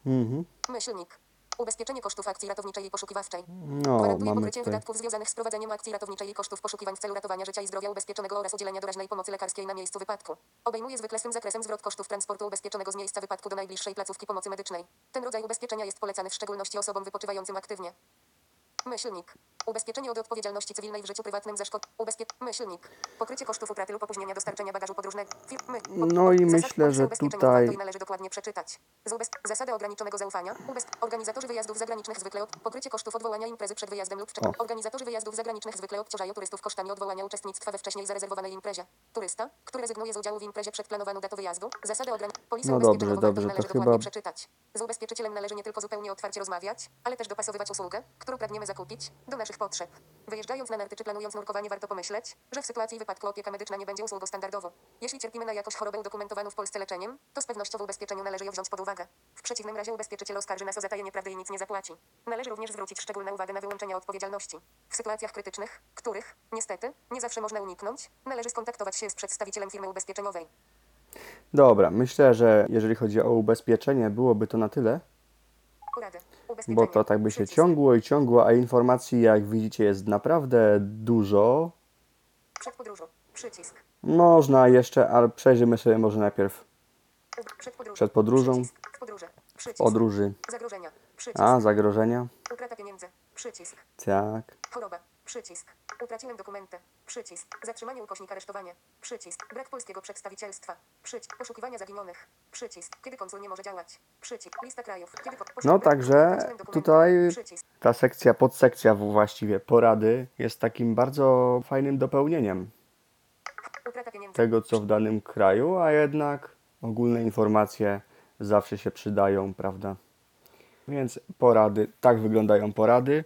Mhm. Myślnik. Ubezpieczenie kosztów akcji ratowniczej i poszukiwawczej. No, Gwarantuje pokrycie wydatków związanych z prowadzeniem akcji ratowniczej i kosztów poszukiwań w celu ratowania życia i zdrowia ubezpieczonego oraz udzielenia doraźnej pomocy lekarskiej na miejscu wypadku. Obejmuje zwykle swym zakresem zwrot kosztów transportu ubezpieczonego z miejsca wypadku do najbliższej placówki pomocy medycznej. Ten rodzaj ubezpieczenia jest polecany w szczególności osobom wypoczywającym aktywnie. Myślnik. Ubezpieczenie od odpowiedzialności cywilnej w życiu prywatnym za szkod. Ubezpie... Myślnik. Pokrycie kosztów utraty lub opóźnienia dostarczenia bagażu podróżnego. Firmy. No i myślę, że tutaj- należy dokładnie przeczytać. Z ubez... Zasady ograniczonego zaufania. Ubez... Organizatorzy wyjazdów zagranicznych zwykle od... pokrycie kosztów odwołania imprezy przed wyjazdem lub. O. Organizatorzy wyjazdów zagranicznych zwykle obciążają turystów kosztami odwołania uczestnictwa we wcześniej zarezerwowanej imprezie. Turysta, który rezygnuje z udziału w imprezie przed planowaną datą wyjazdu. Zasady ograniczenia. No dobrze, dobrze, należy to dokładnie chyba- przeczytać. Z ubezpieczycielem należy nie tylko zupełnie otwarcie rozmawiać, ale też dopasowywać usługę, którą pragniemy zakupić, do naszych potrzeb. Wyjeżdżając na narty czy planując nurkowanie warto pomyśleć, że w sytuacji wypadku opieka medyczna nie będzie usługą standardową. Jeśli cierpimy na jakąś chorobę udokumentowaną w Polsce leczeniem, to z pewnością w ubezpieczeniu należy ją wziąć pod uwagę. W przeciwnym razie ubezpieczyciel oskarży nas o zatajenie prawdy i nic nie zapłaci. Należy również zwrócić szczególną uwagę na wyłączenia odpowiedzialności. W sytuacjach krytycznych, których, niestety, nie zawsze można uniknąć, należy skontaktować się z przedstawicielem firmy ubezpieczeniowej. Dobra, myślę, że jeżeli chodzi o ubezpieczenie, byłoby to na tyle, Porady. Bo to tak by się Przycisk. ciągło i ciągło, a informacji, jak widzicie, jest naprawdę dużo. Przed podróżą. Przycisk. Można jeszcze, ale przejrzymy sobie może najpierw Przed podróżą. Przed podróżą. Przycisk. W podróży. Przycisk. podróży. Zagrożenia. Przycisk. A, zagrożenia. Utrata pieniędzy. Przycisk. Tak. Choroba. Przycisk. Utraciłem dokumenty. Przycisk. Zatrzymanie ukośnik aresztowanie. Przycisk. Brak polskiego przedstawicielstwa. Przycisk. Poszukiwania zaginionych. Przycisk. Kiedy konsul nie może działać. Przycisk. Lista krajów. Kiedy. No także tutaj Przycisk. ta sekcja, podsekcja właściwie porady jest takim bardzo fajnym dopełnieniem tego, co w danym kraju, a jednak ogólne informacje zawsze się przydają, prawda? Więc porady, tak wyglądają porady.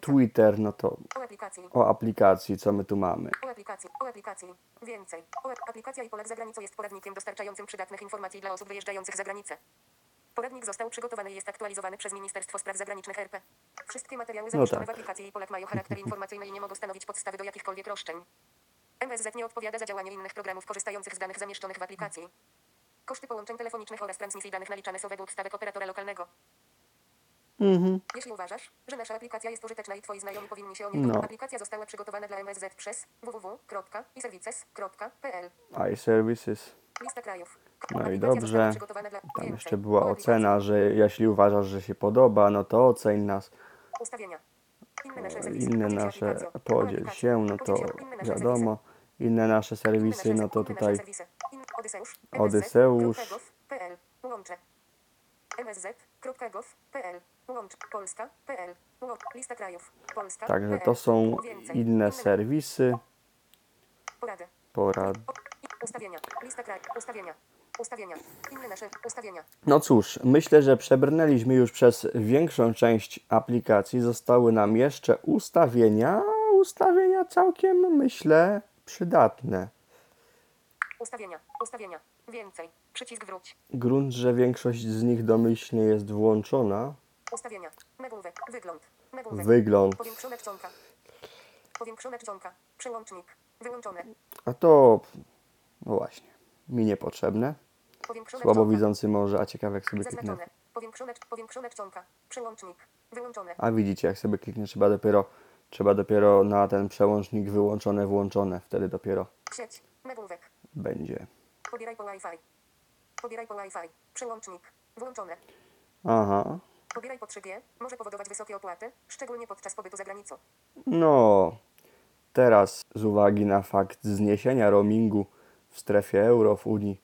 Twitter no to O aplikacji. o aplikacji, co my tu mamy. O aplikacji. O aplikacji. Więcej. O aplikacja i Polak za granicą jest poradnikiem dostarczającym przydatnych informacji dla osób wyjeżdżających za granicę. Poradnik został przygotowany i jest aktualizowany przez Ministerstwo Spraw Zagranicznych RP. Wszystkie materiały zamieszczone tak. w aplikacji i Polak mają charakter informacyjny i nie mogą stanowić podstawy do jakichkolwiek roszczeń. MSZ nie odpowiada za działanie innych programów korzystających z danych zamieszczonych w aplikacji. Koszty połączeń telefonicznych oraz transmisji danych naliczane są według stawek operatora lokalnego. Jeśli uważasz, że nasza aplikacja jest użyteczna i twoi znajomi powinni się o niej No. aplikacja została przygotowana dla MSZ przez www.iservices.pl. iServices. Lista krajów. No i dobrze. Tam jeszcze była ocena, że jeśli uważasz, że się podoba, no to oceń nas. Ustawienia. Inne nasze serwisy. Inne Podziel się nasze, podziel no to wiadomo. Inne nasze serwisy. no to tutaj. Odyseusz. MSZ.gov.pl. Łącz. Polska.pl. Lista krajów. Polska. Także to są inne serwisy. Porady. Porad. Ustawienia. Lista krajów. Ustawienia. Ustawienia. Inne nasze ustawienia. No cóż, myślę, że przebrnęliśmy już przez większą część aplikacji. Zostały nam jeszcze ustawienia. Ustawienia całkiem, myślę, przydatne. Ustawienia. Ustawienia. Więcej. Przycisk wróć. Grunt, że większość z nich domyślnie jest włączona. Ustawienia. Wygląd. Wygląd. Powiększone czcionka. Powiększone czcionka. Przełącznik. Wyłączone. A to, no właśnie, mi niepotrzebne. Powiększone Słabo widzący może, a ciekawe jak sobie kliknę. Zaznaczone. Powiększone, powiększone czcionka. Przełącznik. Wyłączone. A widzicie, jak sobie kliknie, trzeba dopiero, trzeba dopiero na ten przełącznik wyłączone, włączone. Wtedy dopiero Sieć. Będzie. Pobieraj po Wi-Fi. Pobieraj po Wi-Fi. Przełącznik. Włączone. Aha. Pobieraj po 3G. Może powodować wysokie opłaty, szczególnie podczas pobytu za granicą. No, teraz z uwagi na fakt zniesienia roamingu w strefie euro w Unii,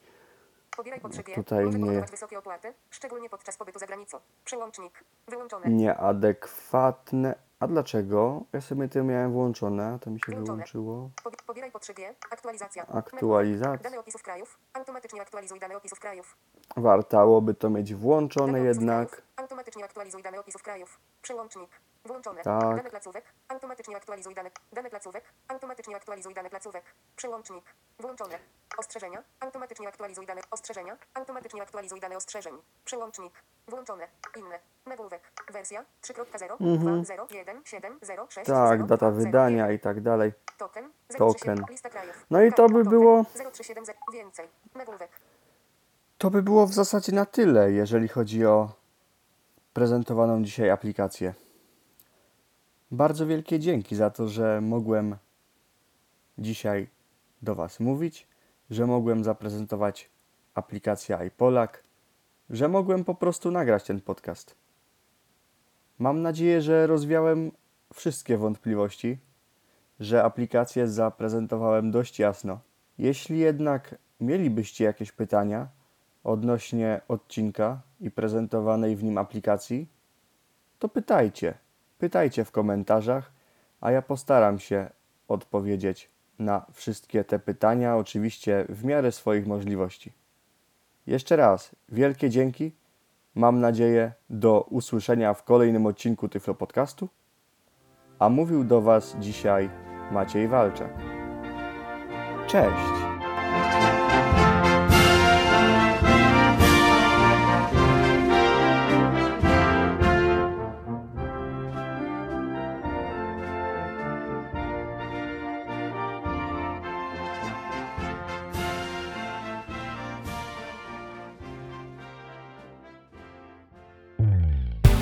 Pobieraj po 3G. tutaj Może nie- powodować wysokie opłaty, szczególnie podczas pobytu za granicą. Przełącznik. Wyłączone. nieadekwatne. A dlaczego? Ja sobie to miałem włączone, to mi się Wyłączone. wyłączyło. Pobi- Pobieraj po 3G. Aktualizacja. Aktualizacja. Dane opisów krajów. Automatycznie aktualizuj dane opisów krajów. Wartałoby to mieć włączone jednak. Automatycznie aktualizuj dane opisów krajów. Przełącznik. Włączone. Tak. Dane placówek. Automatycznie aktualizuj dane. Dane placówek. Automatycznie aktualizuj dane placówek. Przełącznik. Włączone. Ostrzeżenia. Automatycznie aktualizuj dane. Ostrzeżenia. Automatycznie aktualizuj dane ostrzeżeń. Przełącznik. Włączone. Inne. Nagłówek. Wersja 3.0 2.0.1.7.0.6. Mhm. Tak, data wydania i tak dalej. Token. Token. 037. Lista krajów. No i to by Token. było- 037. Więcej. Nagłówek. To by było w zasadzie na tyle, jeżeli chodzi o prezentowaną dzisiaj aplikację. Bardzo wielkie dzięki za to, że mogłem dzisiaj do Was mówić, że mogłem zaprezentować aplikację iPolak, że mogłem po prostu nagrać ten podcast. Mam nadzieję, że rozwiałem wszystkie wątpliwości, że aplikację zaprezentowałem dość jasno. Jeśli jednak mielibyście jakieś pytania odnośnie odcinka i prezentowanej w nim aplikacji, to pytajcie. Pytajcie w komentarzach, a ja postaram się odpowiedzieć na wszystkie te pytania, oczywiście w miarę swoich możliwości. Jeszcze raz wielkie dzięki. Mam nadzieję do usłyszenia w kolejnym odcinku Tyflo Podcastu. A mówił do Was dzisiaj Maciej Walczak. Cześć!